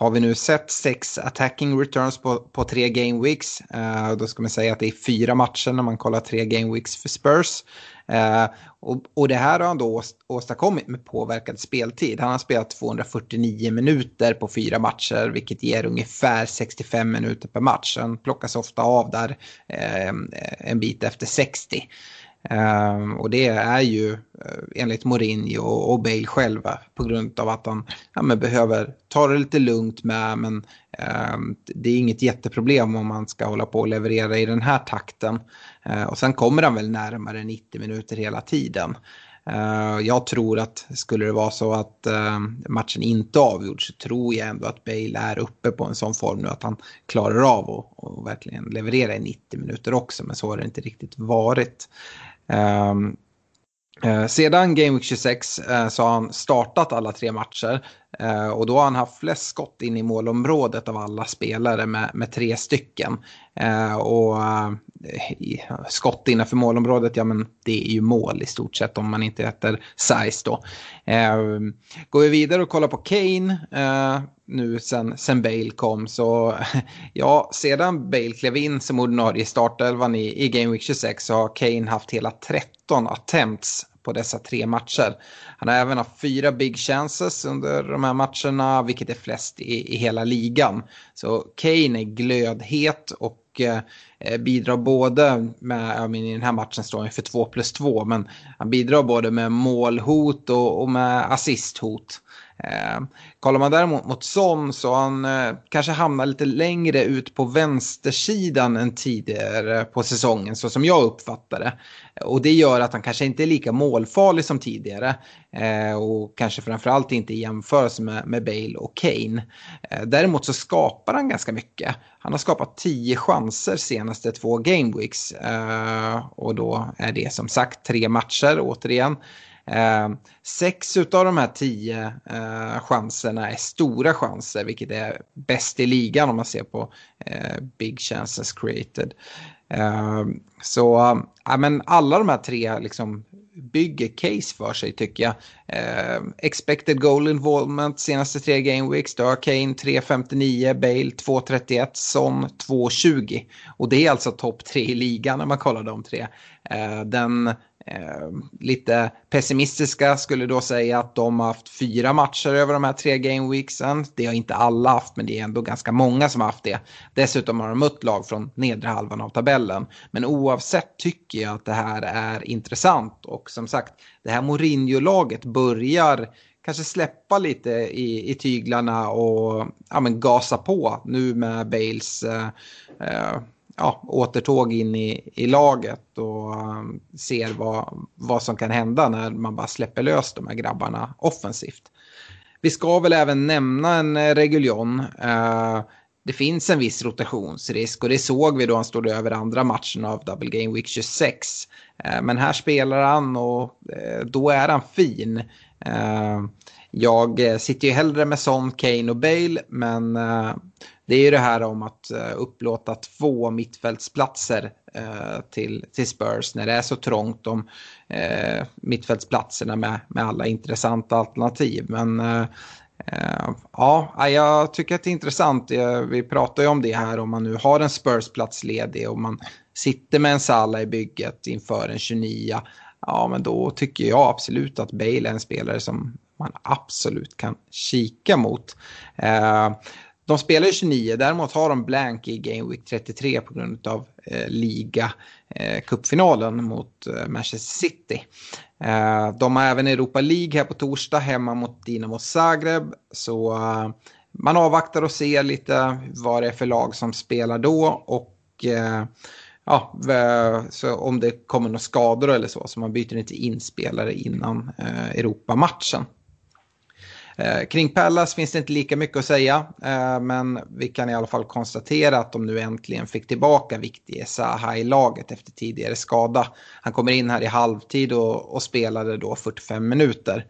har vi nu sett sex attacking returns på, på tre game weeks. Uh, då ska man säga att det är fyra matcher när man kollar tre game weeks för Spurs. Eh, och, och det här har han då åstadkommit med påverkad speltid. Han har spelat 249 minuter på fyra matcher, vilket ger ungefär 65 minuter per match. Han plockas ofta av där eh, en bit efter 60. Um, eh, och det är ju enligt Mourinho och, och Bale själva på grund av att han ja, behöver ta det lite lugnt med men um, det är inget jätteproblem om man ska hålla på och leverera i den här takten. Eh, och sen kommer han väl närmare 90 minuter hela tiden. Eh, jag tror att skulle det vara så att eh, matchen inte avgjorts så tror jag ändå att Bale är uppe på en sån form nu att han klarar av att verkligen leverera i 90 minuter också men så har det inte riktigt varit. Ehm, sedan Game Week 26 så har han startat alla tre matcher Eh, och då har han haft flest skott in i målområdet av alla spelare med, med tre stycken. Eh, och eh, skott innanför målområdet, ja men det är ju mål i stort sett om man inte heter size då. Går vi vidare och kollar på Kane nu sen, sen Bale kom. Så ja, sedan Bale klev in som ordinarie startelvan i, i Game Week 26 så har Kane haft hela 13 attempts på dessa tre matcher. Han har även haft fyra big chances under de här matcherna, vilket är flest i, i hela ligan. Så Kane är glödhet och eh, bidrar både med, jag menar, i den här matchen står han för 2 plus 2, men han bidrar både med målhot och, och med assisthot. Eh, kollar man däremot mot Son så han eh, kanske hamnar lite längre ut på vänstersidan än tidigare på säsongen så som jag uppfattar det. Och det gör att han kanske inte är lika målfarlig som tidigare. Eh, och kanske framförallt inte i jämförelse med, med Bale och Kane. Eh, däremot så skapar han ganska mycket. Han har skapat tio chanser senaste två gameweeks. Eh, och då är det som sagt tre matcher återigen. Eh, sex av de här tio eh, chanserna är stora chanser, vilket är bäst i ligan om man ser på eh, big chances created. Eh, så ja, men alla de här tre liksom bygger case för sig tycker jag. Eh, expected goal involvement senaste tre game weeks. Då har Kane 3.59, Bale 2.31, Son 2.20. Och det är alltså topp tre i ligan när man kollar de tre. Eh, den Ehm, lite pessimistiska skulle då säga att de har haft fyra matcher över de här tre gameweeksen. Det har inte alla haft, men det är ändå ganska många som har haft det. Dessutom har de mött lag från nedre halvan av tabellen. Men oavsett tycker jag att det här är intressant. Och som sagt, det här Mourinho-laget börjar kanske släppa lite i, i tyglarna och ja, men gasa på nu med Bales eh, eh, ja, återtåg in i, i laget och um, ser vad, vad som kan hända när man bara släpper lös de här grabbarna offensivt. Vi ska väl även nämna en eh, Reguljon. Uh, det finns en viss rotationsrisk och det såg vi då han stod över andra matchen av Double Game Week 26. Eh, men här spelar han och då är han fin. Jag sitter ju hellre med Son, Kane och Bale men det är ju det här om att eh, upplåta två mittfältsplatser eh, till, till Spurs när det är så trångt om eh, mittfältsplatserna med, med alla intressanta alternativ. Men eh, ja, jag tycker att det är intressant. Vi pratar ju om det här om man nu har en Spurs-plats ledig och man sitter med en Salla i bygget inför en 29. Ja, men då tycker jag absolut att Bale är en spelare som man absolut kan kika mot. De spelar ju 29, däremot har de blank i Game Week 33 på grund av eh, liga eh, cupfinalen mot eh, Manchester City. Eh, de har även Europa League här på torsdag hemma mot Dinamo Zagreb. Så eh, man avvaktar och ser lite vad det är för lag som spelar då och eh, ja, så om det kommer några skador eller så, så man byter inte in spelare innan eh, Europamatchen. Eh, kring Pallas finns det inte lika mycket att säga, eh, men vi kan i alla fall konstatera att de nu äntligen fick tillbaka viktige Saha i laget efter tidigare skada. Han kommer in här i halvtid och, och spelade då 45 minuter.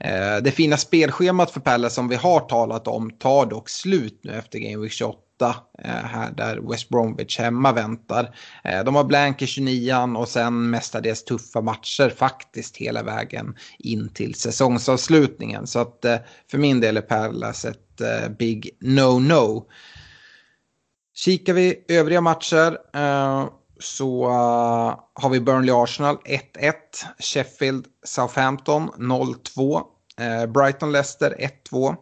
Eh, det fina spelschemat för Pallas som vi har talat om tar dock slut nu efter Game Week 28 Eh, här där West Bromwich hemma väntar. Eh, de har blank i 29 och sen mestadels tuffa matcher faktiskt hela vägen in till säsongsavslutningen. Så att eh, för min del är Perlas ett big no-no. Kikar vi övriga matcher så har vi Burnley-Arsenal 1-1, Sheffield Southampton 0-2, Brighton-Leicester 1-2.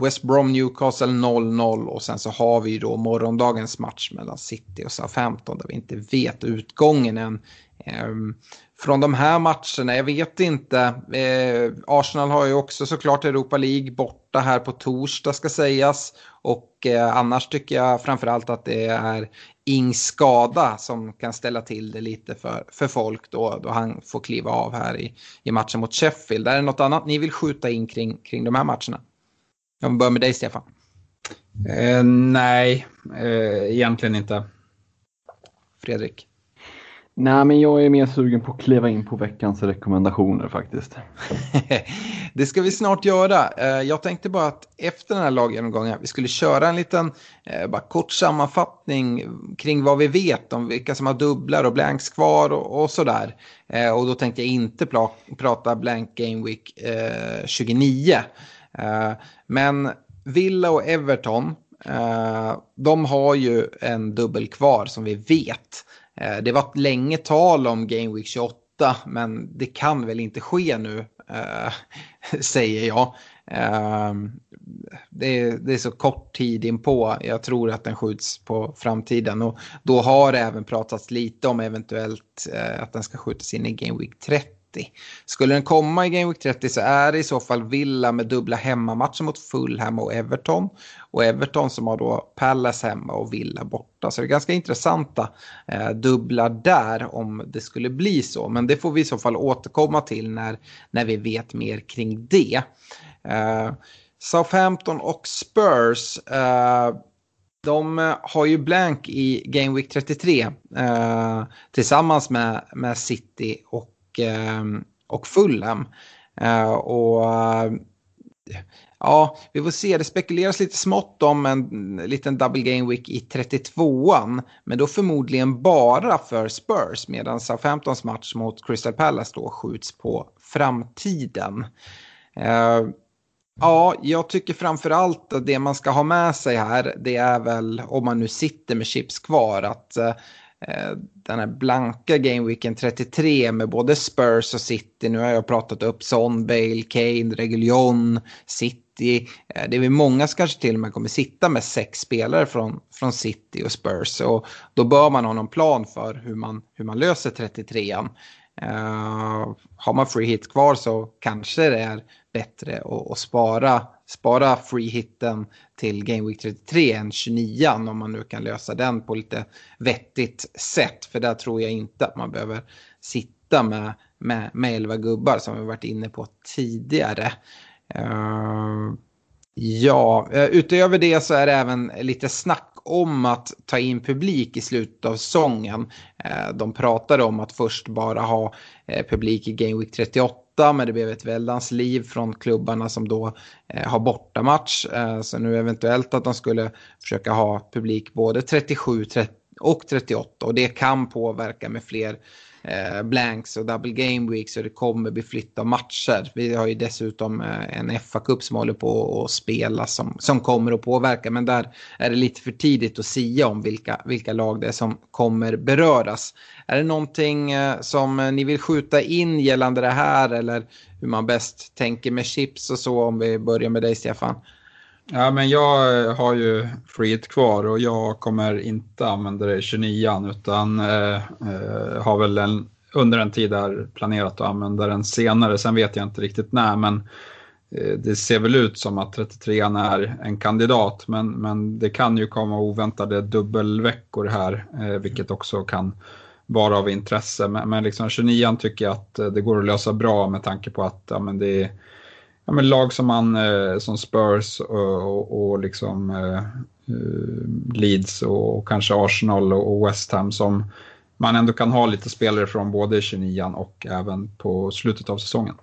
West Brom Newcastle 0-0 och sen så har vi då morgondagens match mellan City och Southampton där vi inte vet utgången än. Ehm, från de här matcherna, jag vet inte. Eh, Arsenal har ju också såklart Europa League borta här på torsdag ska sägas. Och eh, annars tycker jag framförallt att det är Ings skada som kan ställa till det lite för, för folk då, då han får kliva av här i, i matchen mot Sheffield. Är det något annat ni vill skjuta in kring, kring de här matcherna? Jag börjar med dig Stefan. Eh, nej, eh, egentligen inte. Fredrik? Nej, men jag är mer sugen på att kliva in på veckans rekommendationer faktiskt. det ska vi snart göra. Eh, jag tänkte bara att efter den här laggenomgången vi skulle köra en liten eh, bara kort sammanfattning kring vad vi vet om vilka som har dubblar och blanks kvar och, och sådär. Eh, och då tänkte jag inte prata blank game week 29. Men Villa och Everton, eh, de har ju en dubbel kvar som vi vet. Eh, det var länge tal om Game Week 28, men det kan väl inte ske nu, eh, säger jag. Eh, det är, det är så kort tid inpå. Jag tror att den skjuts på framtiden. Och då har det även pratats lite om eventuellt eh, att den ska skjutas in i Game Week 30. Skulle den komma i Game Week 30 så är det i så fall Villa med dubbla hemmamatcher mot Fulham och Everton. Och Everton som har då Palace hemma och Villa borta. Så det är ganska intressanta eh, dubbla där om det skulle bli så. Men det får vi i så fall återkomma till när, när vi vet mer kring det. Eh, Southampton och Spurs. Eh, de eh, har ju blank i Game Week 33 eh, tillsammans med, med City och, Ehm, och Fulham. Eh, och ja, vi får se. Det spekuleras lite smått om en liten double game week i 32an. Men då förmodligen bara för Spurs medan Southamptons match mot Crystal Palace då skjuts på framtiden. Eh, ja, jag tycker framför allt att det man ska ha med sig här, det är väl om man nu sitter med chips kvar, att eh, Eh, den här blanka Gameweeken 33 med både Spurs och City, nu har jag pratat upp Son, Bale, Kane, Reguljon, City. Eh, det är väl många som kanske till och med kommer sitta med sex spelare från, från City och Spurs. Och då bör man ha någon plan för hur man, hur man löser 33an. Uh, eh, har man free hit kvar så kanske det är bättre att, att spara, spara free hitten till Game Week 33 än 29 om man nu kan lösa den på lite vettigt sätt. För där tror jag inte att man behöver sitta med, med, med 11 gubbar som vi varit inne på tidigare. Uh, ja, eh, utöver det så är det även lite snack om att ta in publik i slutet av säsongen. Eh, de pratade om att först bara ha publik i Game Week 38 men det blev ett väldans liv från klubbarna som då eh, har bortamatch. Eh, så nu eventuellt att de skulle försöka ha publik både 37 och 38 och det kan påverka med fler eh, blanks och double game weeks och det kommer bli flytt av matcher. Vi har ju dessutom eh, en FA-cup som håller på att spela som, som kommer att påverka men där är det lite för tidigt att sia om vilka, vilka lag det är som kommer beröras. Är det någonting eh, som eh, ni vill skjuta in gällande det här eller hur man bäst tänker med chips och så om vi börjar med dig Stefan? Ja, men jag eh, har ju Freet kvar och jag kommer inte använda det i 29 utan eh, eh, har väl en, under en tid där planerat att använda den senare. Sen vet jag inte riktigt när men eh, det ser väl ut som att 33 är en kandidat men, men det kan ju komma oväntade dubbelveckor här eh, vilket också kan vara av intresse. Men, men liksom 29 tycker jag att eh, det går att lösa bra med tanke på att ja, men det är ja, men lag som, man, eh, som Spurs och, och, och liksom, eh, eh Leeds och, och, kanske Arsenal och West Ham som man ändå kan ha lite spelare från både 29 och även på slutet av säsongen.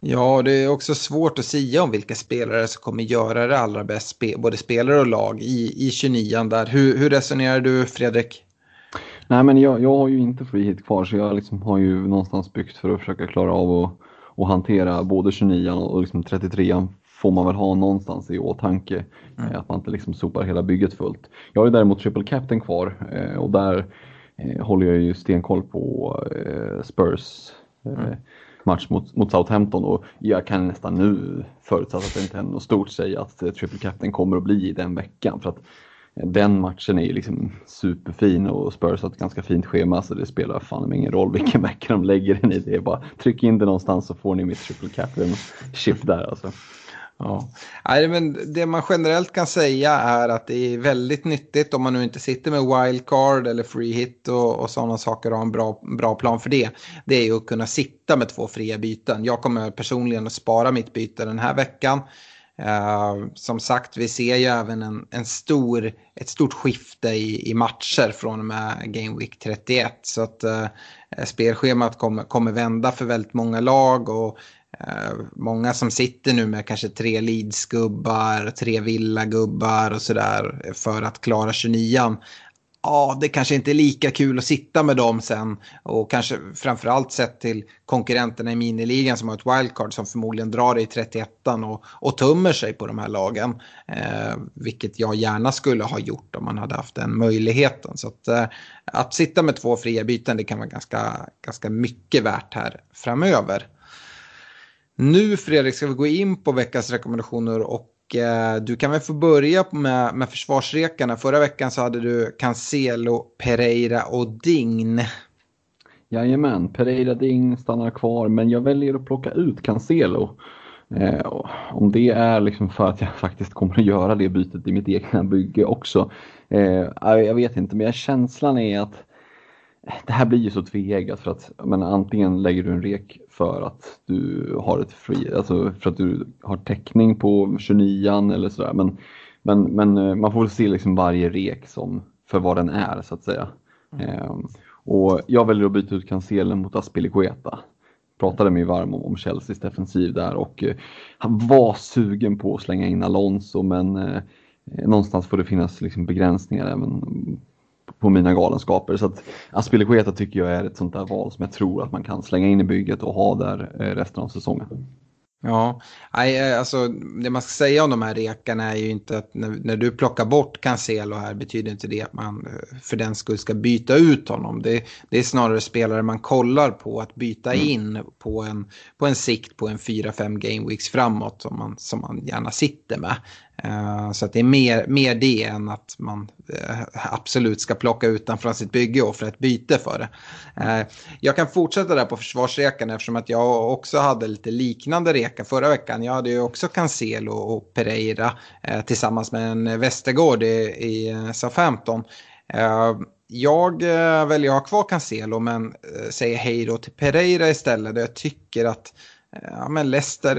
Ja, det är också svårt att säga om vilka spelare som kommer göra det allra bäst, både spelare och lag i, i 29 där. Hur, hur resonerar du Fredrik? Nej, men jag, jag har ju inte free hit kvar så jag liksom har ju någonstans byggt för att försöka klara av att och hantera både 29 och liksom 33 får man väl ha någonstans i åtanke. Mm. Att man inte liksom sopar hela bygget fullt. Jag har ju däremot triple captain kvar eh, och där eh, håller jag ju stenkoll på eh, Spurs mm. match mot, mot Southampton och jag kan nästan nu förutsatt att det inte händer något stort säga att triple captain kommer att bli i den veckan. För att den matchen är ju liksom superfin och Spurs har ett ganska fint schema så det spelar fan ingen roll vilken vecka de lägger den i. Det är bara tryck in det någonstans så får ni mitt triple captain chip där alltså. Ja. Nej, men det man generellt kan säga är att det är väldigt nyttigt om man nu inte sitter med wildcard eller free hit och, och sådana saker och har en bra, bra plan för det. Det är ju att kunna sitta med två fria byten. Jag kommer personligen att spara mitt byte den här veckan. Uh, som sagt, vi ser ju även en, en stor, ett stort skifte i, i matcher från och med Game Week 31. Så att uh, spelschemat kommer, kommer vända för väldigt många lag och uh, många som sitter nu med kanske tre Leeds-gubbar, tre Villa-gubbar och sådär för att klara 29 ja, det kanske inte är lika kul att sitta med dem sen. Och kanske framförallt sett till konkurrenterna i miniligan som har ett wildcard som förmodligen drar i 31 och, och tummer sig på de här lagen. Eh, vilket jag gärna skulle ha gjort om man hade haft den möjligheten. Så att, eh, att sitta med två fria byten det kan vara ganska, ganska mycket värt här framöver. Nu Fredrik ska vi gå in på veckans rekommendationer och Eh, du kan väl få börja med, med försvarsrekarna. Förra veckan så hade du Cancelo, Pereira och Dign. Jajamän, Pereira Ding stannar kvar men jag väljer att plocka ut Cancelo. Eh, om det är liksom för att jag faktiskt kommer att göra det bytet i mitt egna bygge också. Eh, jag vet inte, men känslan är att det här blir ju så tveeggat för att men, antingen lägger du en rek för att du har ett fri, alltså för att du har täckning på 29 eller sådär. Men, men, men eh, man får se liksom varje rek som för vad den är så att säga. Mm. Eh, och jag väljer att byta ut Cancelen mot Aspilicueta. Pratade mig varm om, om Chelseas defensiv där och eh, han var sugen på att slänga in Alonso men eh, någonstans får det finnas liksom begränsningar även på mina galenskaper. Så att Aspilicueta tycker jag är ett sånt där val som jag tror att man kan slänga in i bygget och ha där eh, resten av säsongen. Ja, eh, alltså det man ska säga om de här rekarna är ju inte att när, när, du plockar bort Cancelo här betyder inte det att man eh, för den skull ska byta ut honom. Det, det är snarare spelare man kollar på att byta mm. in på en, på en sikt på en 4-5 game weeks framåt som man, som man gärna sitter med. Uh, så att det är mer, mer det än att man uh, absolut ska plocka utanför från sitt bygge och för ett byte för det. Uh, jag kan fortsätta där på försvarsrekan eftersom att jag också hade lite liknande reka förra veckan. Jag hade ju också Cancelo och Pereira tillsammans med en Västergård i, i Southampton. Jag väljer att ha kvar Cancelo men säger hej då till Pereira istället. Jag tycker att Ja, men Leicester,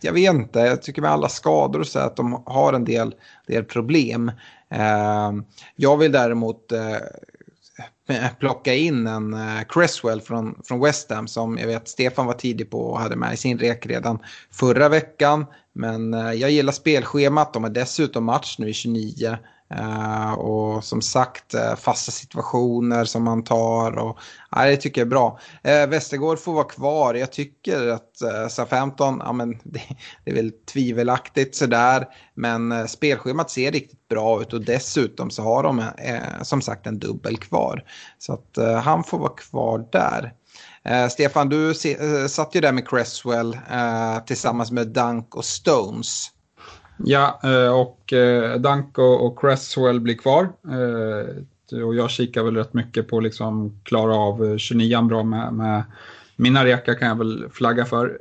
jag vet inte, jag tycker med alla skador och så att de har en del, del problem. Ehm, jag vill däremot eh, plocka in en eh, Cresswell från, från West Ham som jag vet Stefan var tidig på och hade med i sin rek redan förra veckan. Men eh, jag gillar spelschemat, de har dessutom match nu i 29. Uh, och som sagt uh, fasta situationer som man tar. Och, uh, det tycker jag är bra. Uh, Västergård får vara kvar. Jag tycker att uh, SA-15, ja, men det, det, är väl tvivelaktigt sådär. Men uh, spelschemat ser riktigt bra ut och dessutom så har de som sagt en dubbel kvar. Så att han får vara kvar där. Stefan, du satt ju där med Cresswell tillsammans med Dunk och Stones. Ja, eh, och eh, Danko och Cresswell blir kvar. Eh, och jag kikar väl rätt mycket på liksom klara av 29 bra med, med mina rekar kan jag väl flagga för.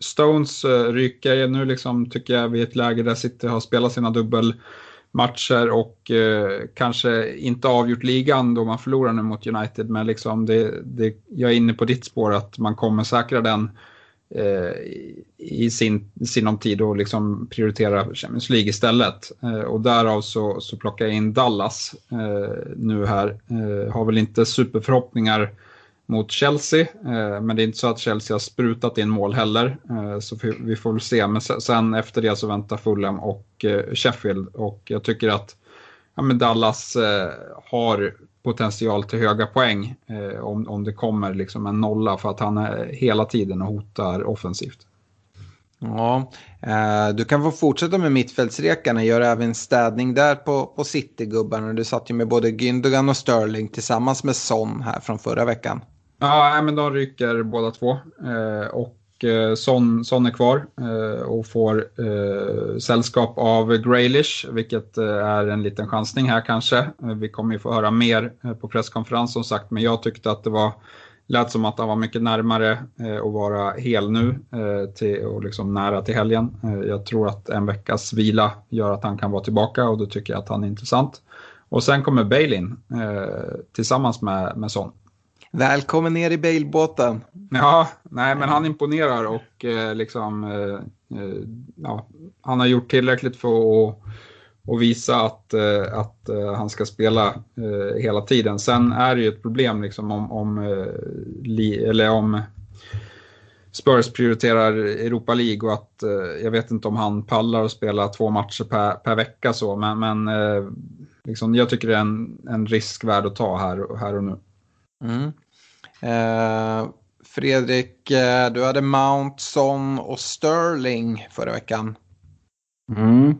Stones ryker nu liksom tycker jag vid ett läge där City har spelat sina dubbelmatcher och kanske inte avgjort ligan då man förlorar nu mot United. Men liksom det, det, jag är inne på ditt spår att man kommer säkra den Eh, i sin sinom tid och liksom prioritera Champions League istället. Eh, och därav så, så plockar jag in Dallas eh, nu här. Eh, har väl inte superförhoppningar mot Chelsea, eh, men det är inte så att Chelsea har sprutat in mål heller. Så vi får väl se. Men sen efter det så väntar Fulham och Sheffield och jag tycker att ja, men Dallas har potential till höga poäng eh, om, om det kommer liksom en nolla för att han är hela tiden och hotar offensivt. Ja, eh, du kan få fortsätta med mittfältsrekarna, gör även städning där på, på City-gubbarna. Du satt ju med både Gündogan och Sterling tillsammans med Son här från förra veckan. Ja, men de rycker båda två. Eh, och Eh, Son, Son är kvar eh, och får eh, sällskap av Graylish, vilket är en liten chansning här kanske. Vi kommer ju få höra mer på presskonferens som sagt, men jag tyckte att det var lät som att han var mycket närmare att vara hel nu till, och liksom nära till helgen. Jag tror att en veckas vila gör att han kan vara tillbaka och då tycker jag att han är intressant. Och sen kommer Bailin tillsammans med, med Son. Välkommen ner i bailbåten. Ja, nej men han imponerar och eh, liksom, eh, eh, ja, han har gjort tillräckligt för att och visa att, eh, att eh, han ska spela hela tiden. Sen är det ju ett problem liksom om, om, eller om Spurs prioriterar Europa League och att jag vet inte om han pallar att spela två matcher per, per vecka så men, men liksom, jag tycker det är en, en risk värd att ta här, här och nu. Mm. Eh, Fredrik, eh, du hade Mount, Son och Sterling förra veckan. Mm.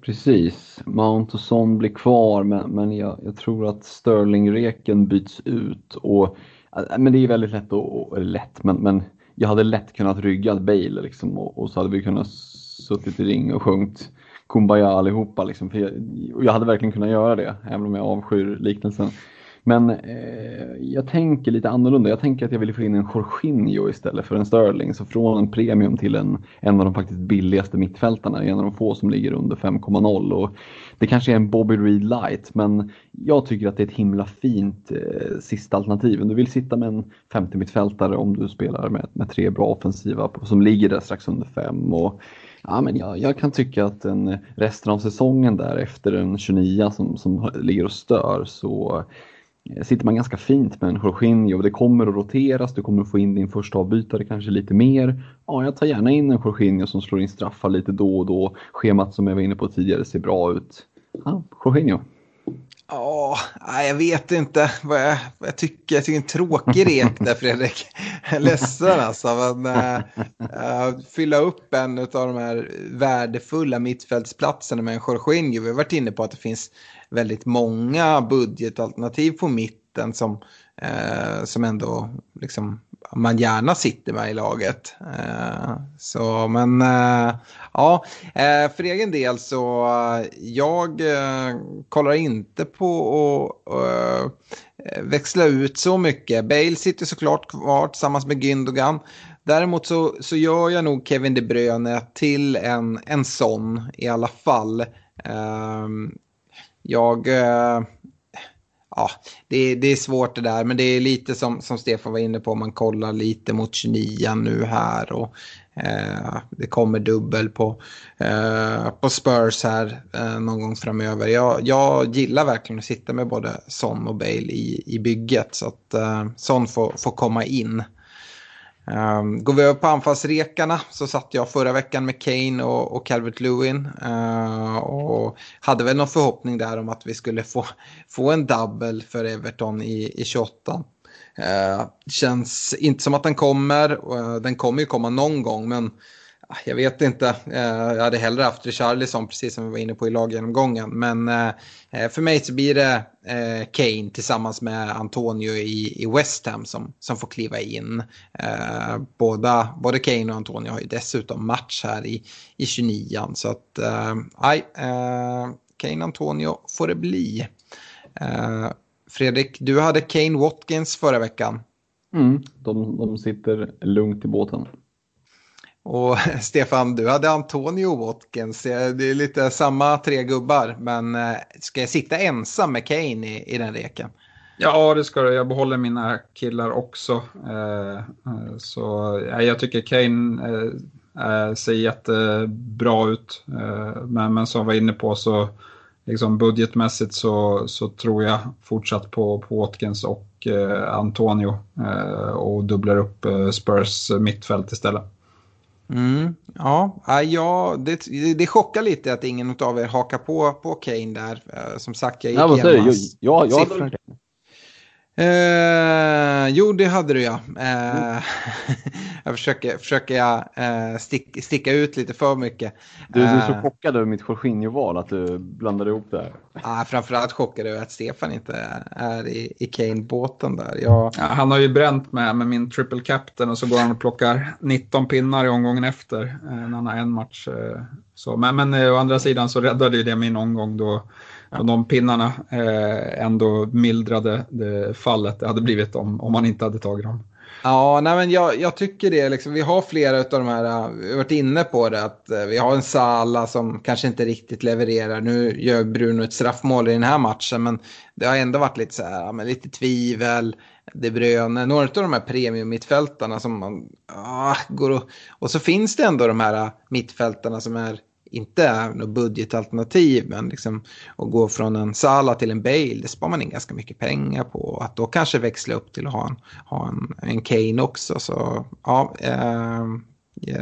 Precis, Mount och Son blir kvar men, men jag, jag tror att Sterling-reken byts ut. Och, eh, men det är väldigt lätt, och, lätt men, men jag hade lätt kunnat rygga Bale liksom, och, och, så hade vi kunnat suttit i ring och sjungit Kumbaya allihopa. Liksom, för jag, och jag hade verkligen kunnat göra det, även om jag avskyr liknelsen. Men eh, jag tänker lite annorlunda. Jag tänker att jag vill få in en Jorginho istället för en Sterling. Så från en premium till en, en av de faktiskt billigaste mittfältarna. En av de få som ligger under 5,0. det kanske är en Bobby Reed light, men jag tycker att det är ett himla fint eh, sista alternativ. Om du vill sitta med en 50 mittfältare om du spelar med, med tre bra offensiva som ligger där strax under 5. Ja, men jag, jag, kan tycka att en, resten av säsongen där efter en 29 som, som ligger och stör så sitter man ganska fint med en Jorginho. Det kommer att roteras, du kommer att få in din första avbytare kanske lite mer. Ja, jag tar gärna in en Jorginho som slår in straffar lite då och då. Schemat som jag var inne på tidigare ser bra ut. Ja, Jorginho. Ja, jag vet inte vad jag, vad jag tycker. Jag tycker en tråkig rek där Fredrik. Jag är ledsen alltså. Men, äh, fylla upp en av de här värdefulla mittfältsplatserna med en Jorginho. Vi har varit inne på att det finns väldigt många budgetalternativ på mitten som, eh, som ändå liksom, man gärna sitter med i laget. Eh, så, men eh, ja, eh, för egen del så eh, jag eh, kollar inte på att och, växla ut så mycket. Bale sitter såklart kvar tillsammans med Gündogan. Däremot så, så gör jag nog Kevin De Bruyne till en, en sån i alla fall. Um, jag... Eh, ja, det, det, är svårt det där, men det är lite som, som Stefan var inne på, man kollar lite mot 29 nu här och eh, det kommer dubbel på, eh, på Spurs här eh, någon gång framöver. Jag, jag gillar verkligen att sitta med både Son och Bale i, i bygget så att eh, Son får, får komma in. Um, går vi över på anfallsrekarna så satt jag förra veckan med Kane och, och Calvert Lewin. Uh, och hade väl någon förhoppning där om att vi skulle få, få en double för Everton i, i 28. Uh, ehm, känns inte som att den kommer. Uh, den kommer ju komma någon gång men Ah, jag vet inte. Eh, jag hade hellre haft Richarlison, precis som vi var inne på i laggenomgången. Men eh, eh, för mig så blir det Kane tillsammans med Antonio i West Ham som, som får kliva in. Båda, både Kane och Antonio har ju dessutom match här i, i 29 Så att, nej, Kane och Antonio får det bli. Fredrik, du hade Kane Watkins förra veckan. Mm, de, de sitter lugnt i båten. Och Stefan, du hade Antonio Watkins. Det är lite samma tre gubbar, men eh, ska jag sitta ensam med Kane i, i den reken? Ja, det ska du. Jag behåller mina killar också. Eh, eh, så jag tycker Kane ser jättebra ut. Men, men som jag var inne på så liksom budgetmässigt så, så tror jag fortsatt på, på Watkins och Antonio och dubblar upp Spurs mittfält istället. Mm, ja, ja det, det chockar lite att ingen av er hakar på, på Kane där. Eh, som sagt, jag gick ja, igenom hans jag, jag, jag Eh, jo, det hade du ja. Eh, jag försöker, försöker jag, eh, stick, sticka ut lite för mycket. Du, du är så eh, chockad över mitt Jorginho-val att du blandade ihop det här. Ah, framförallt chockad över att Stefan inte är i, i Kane-båten där. Jag... Ja, han har ju bränt med, med min triple captain och så går han och plockar 19 pinnar i omgången efter eh, när han har en match. Eh, så. Men, men å andra sidan så räddade ju det min omgång då de pinnarna eh, ändå mildrade det fallet det hade blivit om, om man inte hade tagit dem. Ja, nej men jag, jag tycker det. Liksom, vi har flera av de här, eh, vi har varit inne på det, att eh, vi har en Sala som kanske inte riktigt levererar. Nu gör Bruno ett straffmål i den här matchen, men det har ändå varit lite så här, men lite tvivel. De Bruyne, några av de här premium-mittfältarna som man ah, går och... Och så finns det ändå de här eh, mittfältarna som är inte är något budgetalternativ, men liksom att gå från en Sala till en Bale, det sparar man in ganska mycket pengar på. Att då kanske växla upp till att ha en, ha en, en Kane också. Så ja, eh,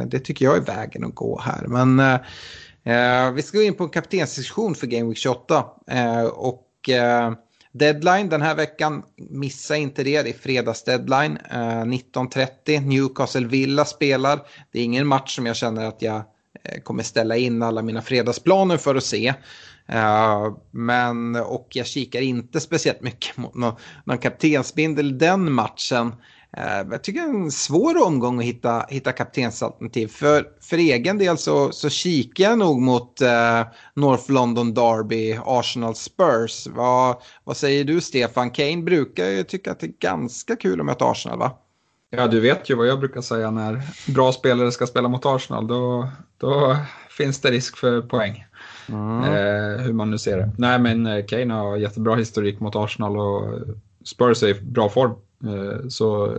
det tycker jag är vägen att gå här. Men eh, eh, vi ska gå in på en kaptensdiskussion för Game Week 28. Eh, och eh, Deadline den här veckan, missa inte det, det är fredagsdeadline. Eh, 19.30, Newcastle Villa spelar. Det är ingen match som jag känner att jag Eh, kommer ställa in alla mina fredagsplaner för att se. Uh, men, och jag kikar inte speciellt mycket mot någon, någon kaptensbindel den matchen. Eh, jag tycker det är en svår omgång att hitta, hitta kaptensalternativ. För, för egen del så, så kikar jag nog mot eh, North London Derby, Arsenal Spurs. Vad, vad säger du Stefan? Kane brukar ju tycka att det är ganska kul att möta Arsenal va? Ja, du vet ju vad jag brukar säga när bra spelare ska spela mot Arsenal. Då, då finns det risk för poäng. Mm. Eh, hur man nu ser det. Nej, men eh, Kane har jättebra historik mot Arsenal och Spurs är i bra form. Eh, så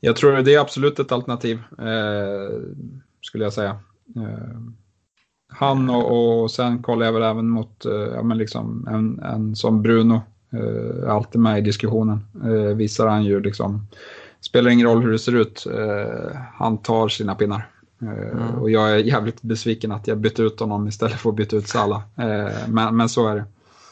jag tror det är absolut ett alternativ, eh, skulle jag säga. Eh, han och, och sen kollar jag väl även mot ja, men liksom en, en som Bruno, är alltid med i diskussionen. Visar han ju liksom, spelar ingen roll hur det ser ut, han tar sina pinnar. Mm. Och jag är jävligt besviken att jag bytte ut honom istället för att byta ut Salah. Men, men så är det.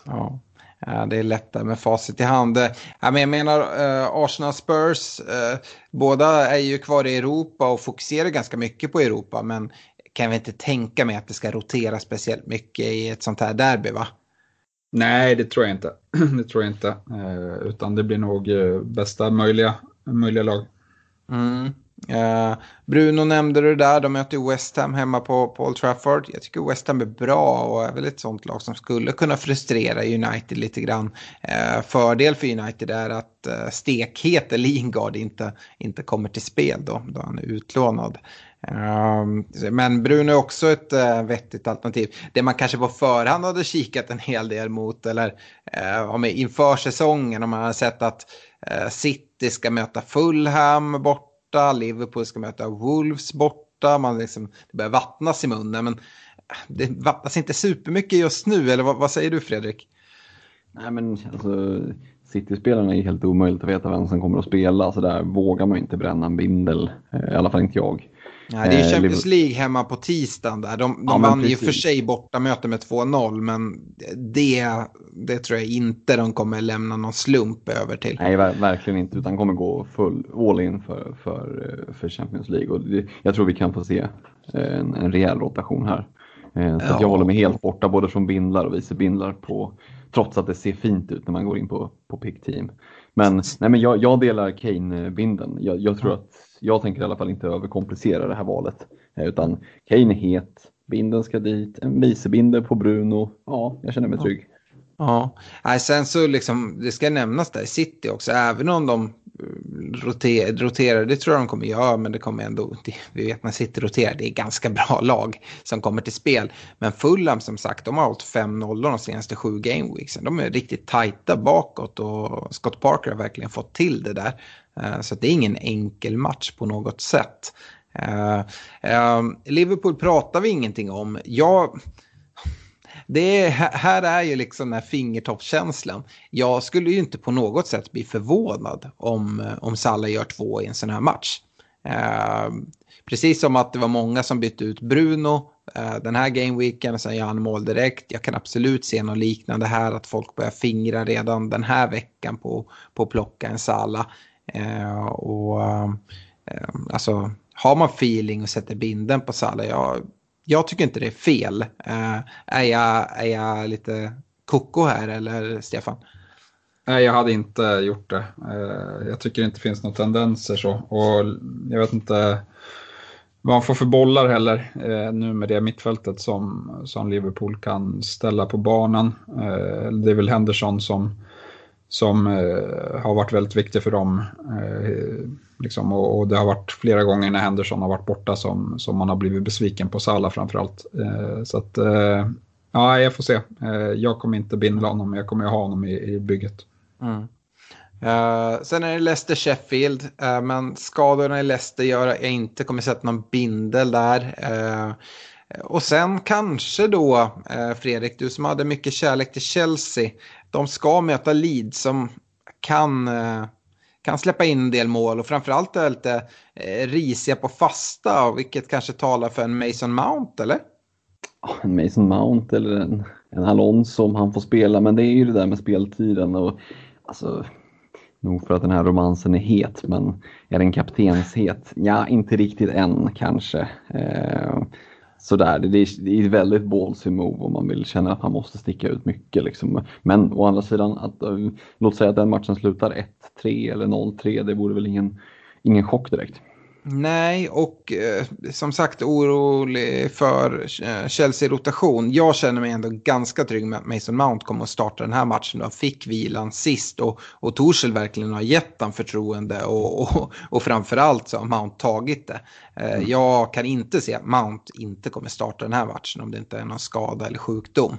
Ja. Det är lättare med facit i hand. Jag menar eh, Arsenal Spurs, eh, båda är ju kvar i Europa och fokuserar ganska mycket på Europa. Men kan vi inte tänka mig att det ska rotera speciellt mycket i ett sånt här derby va? Nej, det tror jag inte. det tror jag inte. Eh, utan det blir nog bästa möjliga, möjliga lag. Mm. Uh, Bruno nämnde det där, de möter West Ham hemma på, på Old Trafford. Jag tycker West Ham är bra och är väl ett sånt lag som skulle kunna frustrera United lite grann. Uh, fördel för United är att eh, uh, stekhete Lingard inte, inte kommer till spel då, då han är utlånad. Ehm, men Bruno är också ett vettigt alternativ. Det man kanske på förhand hade kikat en hel del mot eller inför säsongen om man hade sett att City ska möta Fulham bort borta, Liverpool ska möta Wolves borta, man liksom, det börjar vattnas i munnen. Men äh, det vattnas inte supermycket just nu, eller vad, vad säger du Fredrik? Nej men alltså City-spelarna är helt omöjligt att veta vem som kommer att spela, så där vågar man inte bränna en bindel, eh, i alla fall inte jag. Nej, det är eh, Champions League hemma på tisdagen där. De, de ja, vann ju för sig borta möte med 2-0 men det, det tror jag inte de kommer lämna någon slump över till. Nej, verkligen inte utan kommer gå full all in för, för, för Champions League och det, jag tror vi kan få se eh, en, en rejäl rotation här. Eh, så ja. jag håller mig helt borta både från bindlar och vice bindlar på, trots att det ser fint ut när man går in på, på pick team. Men, nej, men jag, jag delar Kane-binden. Jag, jag tror att jag tänker i alla fall inte överkomplicera det här valet. Eh, utan Kane är het, binden ska dit, en vicebinder på Bruno. Ja, jag känner mig trygg. Ja, Nej, sen så liksom, det ska nämnas där i City också, även om de eh, roter, roterar, det tror jag de kommer göra, men det kommer ändå, det, vi vet när City roterar, det är ganska bra lag som kommer till spel. Men Fulham som sagt, de har hållit 5-0 de senaste sju gameweeksen. De är riktigt tajta bakåt och Scott Parker har verkligen fått till det där. Eh, så det är ingen enkel match på något sätt. Eh, eh, Liverpool pratar vi ingenting om. Jag, det är, här är ju liksom den här fingertoppskänslan. Jag skulle ju inte på något sätt bli förvånad om, om Salah gör två i en sån här match. precis som att det var många som bytte ut Bruno den här gameweeken och sen gör han mål direkt. Jag kan absolut se något liknande här att folk börjar fingra redan den här veckan på, på att plocka en Salah. Eh, och eh, alltså, har man feeling och sätter binden på Salah, jag, jag tycker inte det är fel. Eh, är, jag, är jag lite koko här eller Stefan? Nej, jag hade inte gjort det. Eh, jag tycker inte det finns några tendenser så. Och jag vet inte vad man får för bollar heller eh, nu med det mittfältet som, som Liverpool kan ställa på banan. Eh, det är väl Henderson som som eh, har varit väldigt viktig för dem. Eh, liksom, och, och, det har varit flera gånger när Henderson har varit borta som, som man har blivit besviken på Salah framförallt. Eh, så att, eh, ja, jag får se. Eh, jag kommer inte binda honom, men jag kommer ha honom i, i bygget. Mm. Uh, sen är det Leicester-Sheffield, uh, eh, men skadorna i Leicester gör att jag inte kommer sätta någon bindel där. Uh, och sen kanske då, Fredrik, du som hade mycket kärlek till Chelsea, de ska möta Leeds som kan, eh, kan släppa in en del mål och framförallt är lite eh, risiga på fasta, vilket kanske talar för en Mason Mount, eller? En Mason Mount eller en, en Alonso om han får spela, men det är ju det där med speltiden och alltså Nog för att den här romansen är het, men är den kaptenshet? Ja, inte riktigt än kanske. Eh, sådär. Det är, det är ett väldigt ballsy move om man vill känna att han måste sticka ut mycket. Liksom. Men å andra sidan, att, eh, låt säga att den matchen slutar 1-3 eller 0-3, det vore väl ingen, ingen chock direkt. Nej, och eh, som sagt orolig för eh, Chelsea-rotation. Jag känner mig ändå ganska trygg med att Mason Mount kommer att starta den här matchen. De fick vilan sist och, och Torshäll verkligen har gett dem förtroende och, och, och framförallt så har Mount tagit det. Eh, mm. Jag kan inte se att Mount inte kommer starta den här matchen om det inte är någon skada eller sjukdom.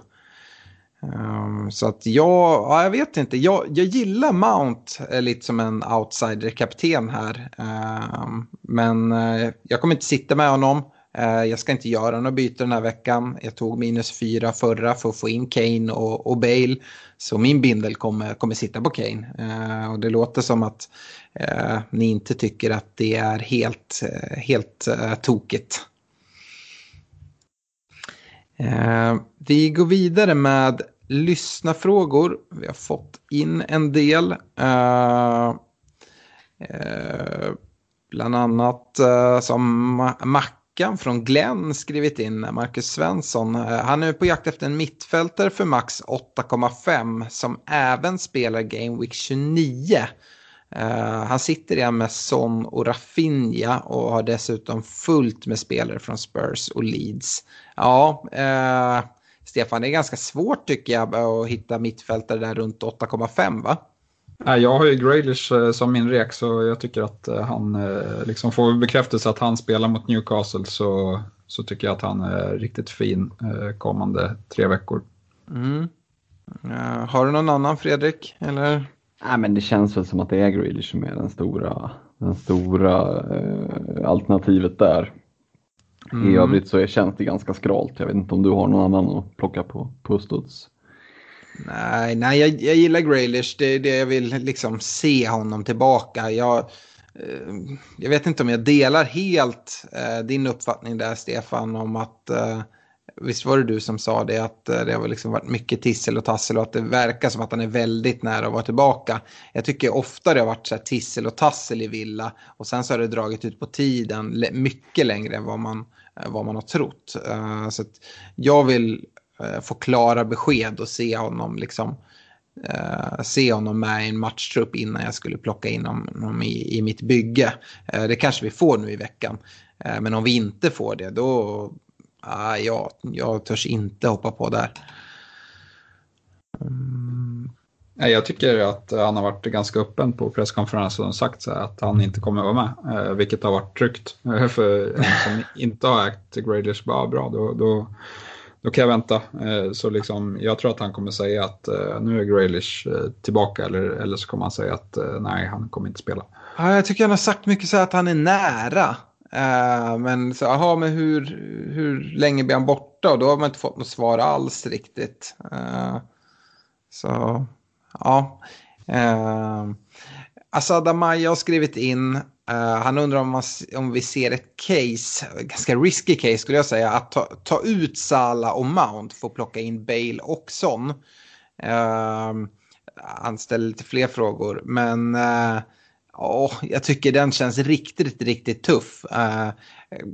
Um, så att jag, ja, jag vet inte, jag, jag gillar Mount eh, lite som en outsider-kapten här. Um, men uh, jag kommer inte sitta med honom. Uh, jag ska inte göra några byten den här veckan. Jag tog minus fyra förra för att få in Kane och, och Bale. Så min bindel kommer, kommer sitta på Kane. Uh, och det låter som att ni inte tycker att det är helt, helt tokigt. Eh, vi går vidare med lyssnafrågor. Vi har fått in en del. Eh, eh, bland annat eh, som Mackan från Glenn skrivit in, Marcus Svensson. Eh, han är på jakt efter en mittfältare för max 8,5 som även spelar Game Week 29. Uh, eh, han sitter igen med Son och Rafinha och har dessutom fullt med spelare från Spurs och Leeds. Ja, uh, Stefan, det är ganska svårt tycker jag att hitta mittfältare där runt 8,5 va? Jag har ju Graylish eh, som min rek så jag tycker att han liksom får bekräftelse att han spelar mot Newcastle så, så tycker jag att han är riktigt fin kommande tre veckor. Mm. Har du någon annan Fredrik? Eller? Nej, men det känns väl som att det är Grealish som är den stora, den stora eh, alternativet där. Mm. I övrigt så känns det ganska skralt. Jag vet inte om du har någon annan att plocka på, på studs. Nej, nej jag, jag gillar Graylish. Det är det jag vill liksom se honom tillbaka. Jag, eh, jag vet inte om jag delar helt eh, din uppfattning där Stefan om att eh, Visst var det du som sa det att eh, det har liksom varit mycket tissel och tassel och att det verkar som att han är väldigt nära att vara tillbaka. Jag tycker ofta det har varit så här tissel och tassel i Villa och sen så har det dragit ut på tiden mycket längre än vad man, eh, vad man har trott. Eh, så jag vill få klara besked och se honom liksom Uh, se honom med i en matchtrupp innan jag skulle plocka in honom i, i mitt bygge. Uh, det kanske vi får nu i veckan. Uh, men om vi inte får det då ah, jag, jag törs inte hoppa på där. Mm. Jag tycker att han har varit ganska öppen på presskonferensen och sagt att han inte kommer att vara med, eh, vilket har varit tryggt. För en som inte har ägt Graders bara bra, då, då, då kan jag vänta. Eh, så liksom, jag tror att han kommer säga att eh, nu är Graylish tillbaka eller, eller så kommer han säga att nej, han kommer inte spela. Ja, jag tycker han har sagt mycket så att han är nära. Uh, men så, aha, men hur, hur länge blir han borta? Och då har man inte fått något svar alls riktigt. Uh, så, ja. Eh, uh, Asad Amaya har skrivit in. Uh, han undrar om, man, om vi ser ett case, ganska risky case skulle jag säga, att ta, ta ut Sala och Mount för att plocka in Bale och Son. Uh, han ställer lite fler frågor, men Oh, jag tycker den känns riktigt, riktigt tuff. Eh,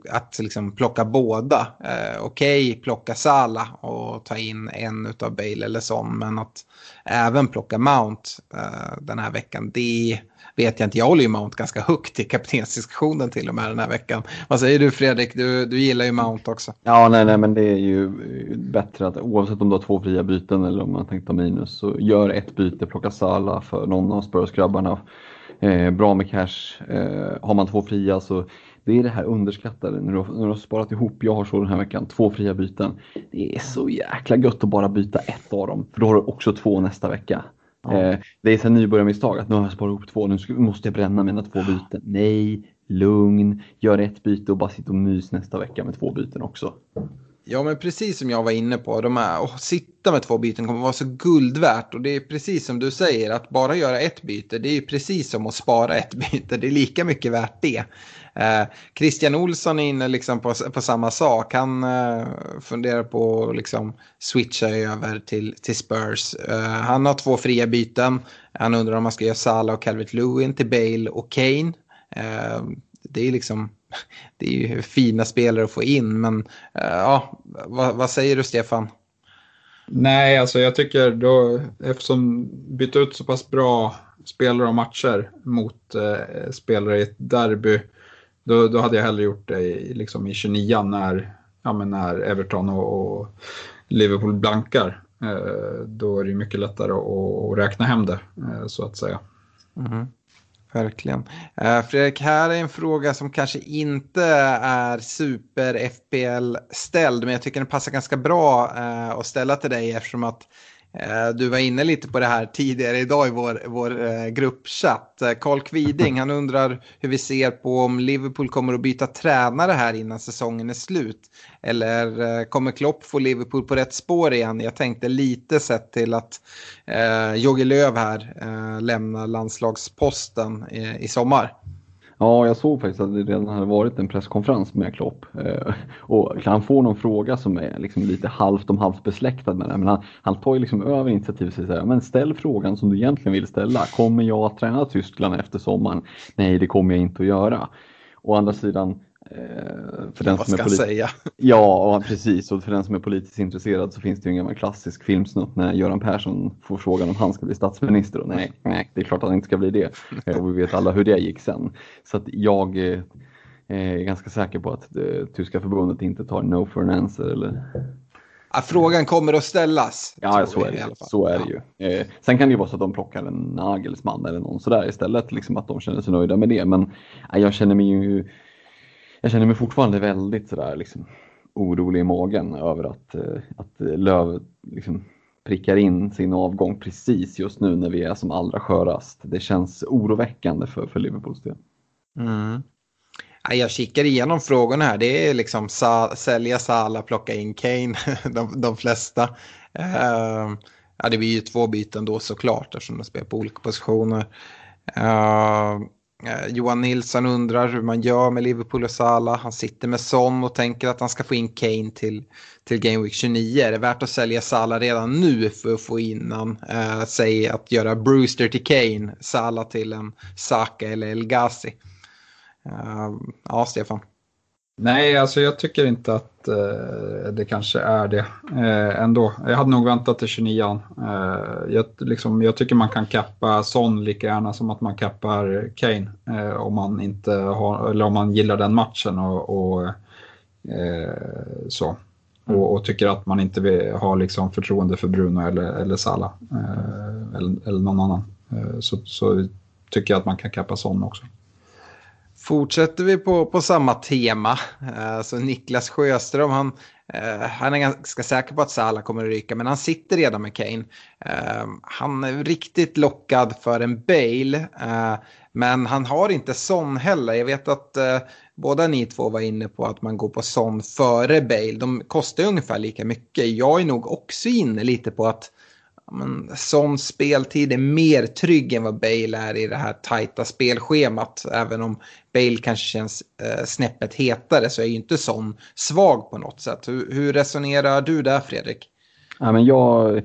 att liksom plocka båda. Eh, Okej, okay, plocka Sala och ta in en av Bale eller sån. Men att även plocka Mount eh, den här veckan, det vet jag inte. Jag håller ju Mount ganska högt i kaptensdiskussionen till och med den här veckan. Vad säger du Fredrik? Du, du gillar ju Mount också. Ja, nej, nej, men det är ju bättre att oavsett om du har två fria byten eller om man tänkt ta minus så gör ett byte, plocka Sala för någon av Spurs-grabbarna Eh, bra med cash. Eh, har man två fria så det är det här underskattade. När du, har, när du har sparat ihop, jag har så den här veckan, två fria byten. Det är så jäkla gött att bara byta ett av dem. För då har du också två nästa vecka. Ja. Eh, det är ett nybörjarmisstag att nu har jag sparat ihop två, nu måste jag bränna mina två byten. Nej, lugn, gör ett byte och bara sitta och mys nästa vecka med två byten också. Ja, men precis som jag var inne på, de här, att sitta med två byten kommer vara så guldvärt. Och det är precis som du säger, att bara göra ett byte, det är precis som att spara ett byte. Det är lika mycket värt det. Eh, Christian Olsson är inne liksom på, på samma sak. Han eh, funderar på att liksom switcha över till, till Spurs. Eh, han har två fria byten. Han undrar om man ska göra Salah och Calvert Lewin till Bale och Kane. Eh, det är liksom det är ju fina spelare att få in. Men uh, ja, vad, vad, säger du Stefan? Nej, alltså jag tycker då, eftersom byta ut så pass bra spelare och matcher mot uh, spelare i ett derby, då, då hade jag hellre gjort det i, liksom i 29 när, ja, men när Everton och, och Liverpool blankar. Uh, då är det mycket lättare att, att räkna hem det, så att säga. Mm. Verkligen. Eh, Fredrik, här är en fråga som kanske inte är super FPL-ställd, men jag tycker den passar ganska bra eh, att ställa till dig eftersom att Eh, du var inne lite på det här tidigare idag i vår, vår eh, gruppchatt. Eh, Carl Kviding, han undrar hur vi ser på om Liverpool kommer att byta tränare här innan säsongen är slut. Eller kommer Klopp få Liverpool på rätt spår igen? Jag tänkte lite sett till att eh, Jogge Löw här eh, lämnar landslagsposten i, i sommar. Ja, jag såg faktiskt att det redan hade varit en presskonferens med Klopp. Eh, och han får någon fråga som är liksom lite halvt om halvt besläktad med det. Men han, han tar ju liksom över initiativet och säger men ställ frågan som du egentligen vill ställa. Kommer jag att träna Tyskland efter sommaren? Nej, det kommer jag inte att göra. Å andra sidan, för den Vad som ska är polit- säga? Ja, precis. Och för den som är politiskt intresserad så finns det ju en gammal klassisk filmsnutt när Göran Persson får frågan om han ska bli statsminister. Och nej, nej, det är klart att han inte ska bli det. Eh, och vi vet alla hur det gick sen. Så att jag eh, är ganska säker på att det tyska förbundet inte tar no for an answer. Eller... Ja, frågan kommer att ställas. Ja, så är det, så är det ju. Eh, sen kan det ju vara så att de plockar en Nagelsman eller någon sådär istället. Liksom att de känner sig nöjda med det. Men eh, jag känner mig ju jag känner mig fortfarande väldigt sådär liksom, orolig i magen över att, eh, att Löv liksom, prickar in sin avgång precis just nu när vi är som allra skörast. Det känns oroväckande för, för Liverpools del. Mm. Jag kikar igenom frågorna här. Det är liksom sa, sälja Sala, plocka in Kane, de, de flesta. Uh, ja, det blir ju två byten då såklart eftersom de spelar på olika positioner. Uh, Eh, Johan Nilsson undrar hur man gör med Liverpool och Salah. Han sitter med Son och tänker att han ska få in Kane till, till Game Week 29. Är det värt att sälja Salah redan nu för att få in han? Eh, säg att göra Brewster till Kane, Salah till en Saka eller El Ghazi. Eh, ja, Stefan. Nej, alltså jag tycker inte att eh, det kanske är det eh, ändå. Jag hade nog väntat till 29 eh, jag, liksom, jag tycker man kan kappa Son lika gärna som att man kappar Kane eh, om man inte har, eller om man gillar den matchen och, och eh, så. Mm. Och, och, tycker att man inte vill ha liksom förtroende för Bruno eller, eller Salah eh, eller, eller någon annan. så, så tycker jag att man kan kappa Son också. Fortsätter vi på, på samma tema, eh, så Niklas Sjöström, han, eh, han är ganska säker på att Salah kommer att ryka, men han sitter redan med Kane. Eh, han är riktigt lockad för en Bale, men han har inte Son heller. Jag vet att båda ni två var inne på att man går på Son före Bale. De kostar ungefär lika mycket. Jag är nog också inne lite på att men, sån speltid är mer trygg än vad Bale är i det här tajta spelschemat. Även om Bale kanske känns eh, snäppet hetare så är ju inte sån svag på något sätt. Hur, hur resonerar du där Fredrik? Ja, men jag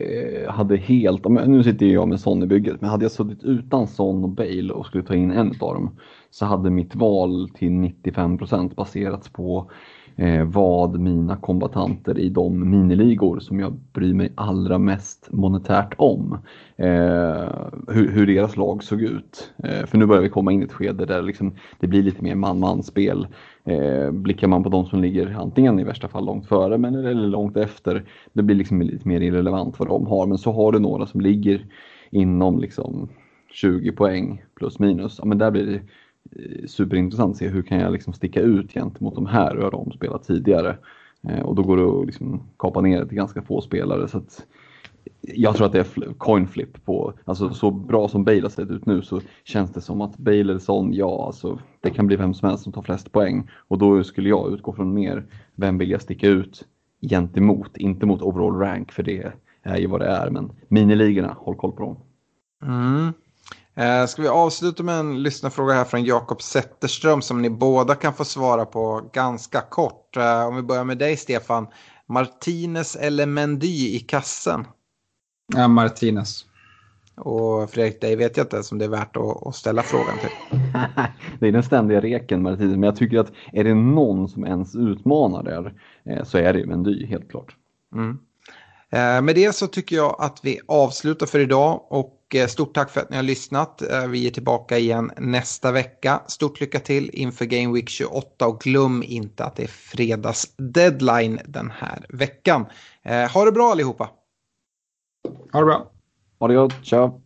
eh, hade helt, nu sitter jag med Son i bygget, men hade jag suttit utan Son och Bale och skulle ta in en av dem så hade mitt val till 95 procent baserats på eh, Eh, vad mina kombatanter i de miniligor som jag bryr mig allra mest monetärt om, eh, hur, hur, deras lag såg ut. Eh, för nu börjar vi komma in i ett skede där liksom, det blir lite mer man-man-spel. Eh, blickar man på de som ligger antingen i värsta fall långt före men, eller långt efter, det blir liksom lite mer irrelevant vad de har. Men så har du några som ligger inom liksom 20 poäng plus minus. Ja, men där blir det Eh, superintressant att se hur kan jag liksom sticka ut gentemot de här hur har de spelat tidigare. Eh, och då går det att liksom kapa ner det till ganska få spelare. Så att jag tror att det är coin flip på, alltså så bra som Bale har sett ut nu så känns det som att Bale eller Son, ja alltså det kan bli vem som helst som tar flest poäng. Och då skulle jag utgå från mer, vem vill jag sticka ut gentemot, inte mot overall rank för det är ju vad det är. Men miniligorna, håll koll på dem. Mm. Eh, ska vi avsluta med en lyssnarfråga här från Jakob Zetterström som ni båda kan få svara på ganska kort. Eh, om vi börjar med dig Stefan. Martinez eller Mendy i kassen? Ja, Martinez. Och Fredrik, dig vet jag inte som det är värt att, att ställa frågan till. det är den ständiga reken men jag tycker att är det någon som ens utmanar där eh, så är det Mendy, helt klart. Mm. Eh, med det så tycker jag att vi avslutar för idag och eh, stort tack för att ni har lyssnat. Vi är tillbaka igen nästa vecka. Stort lycka till inför Game Week 28 och glöm inte att det är fredags deadline den här veckan. Ha det bra allihopa! Ha det bra! Ha det gott, ciao!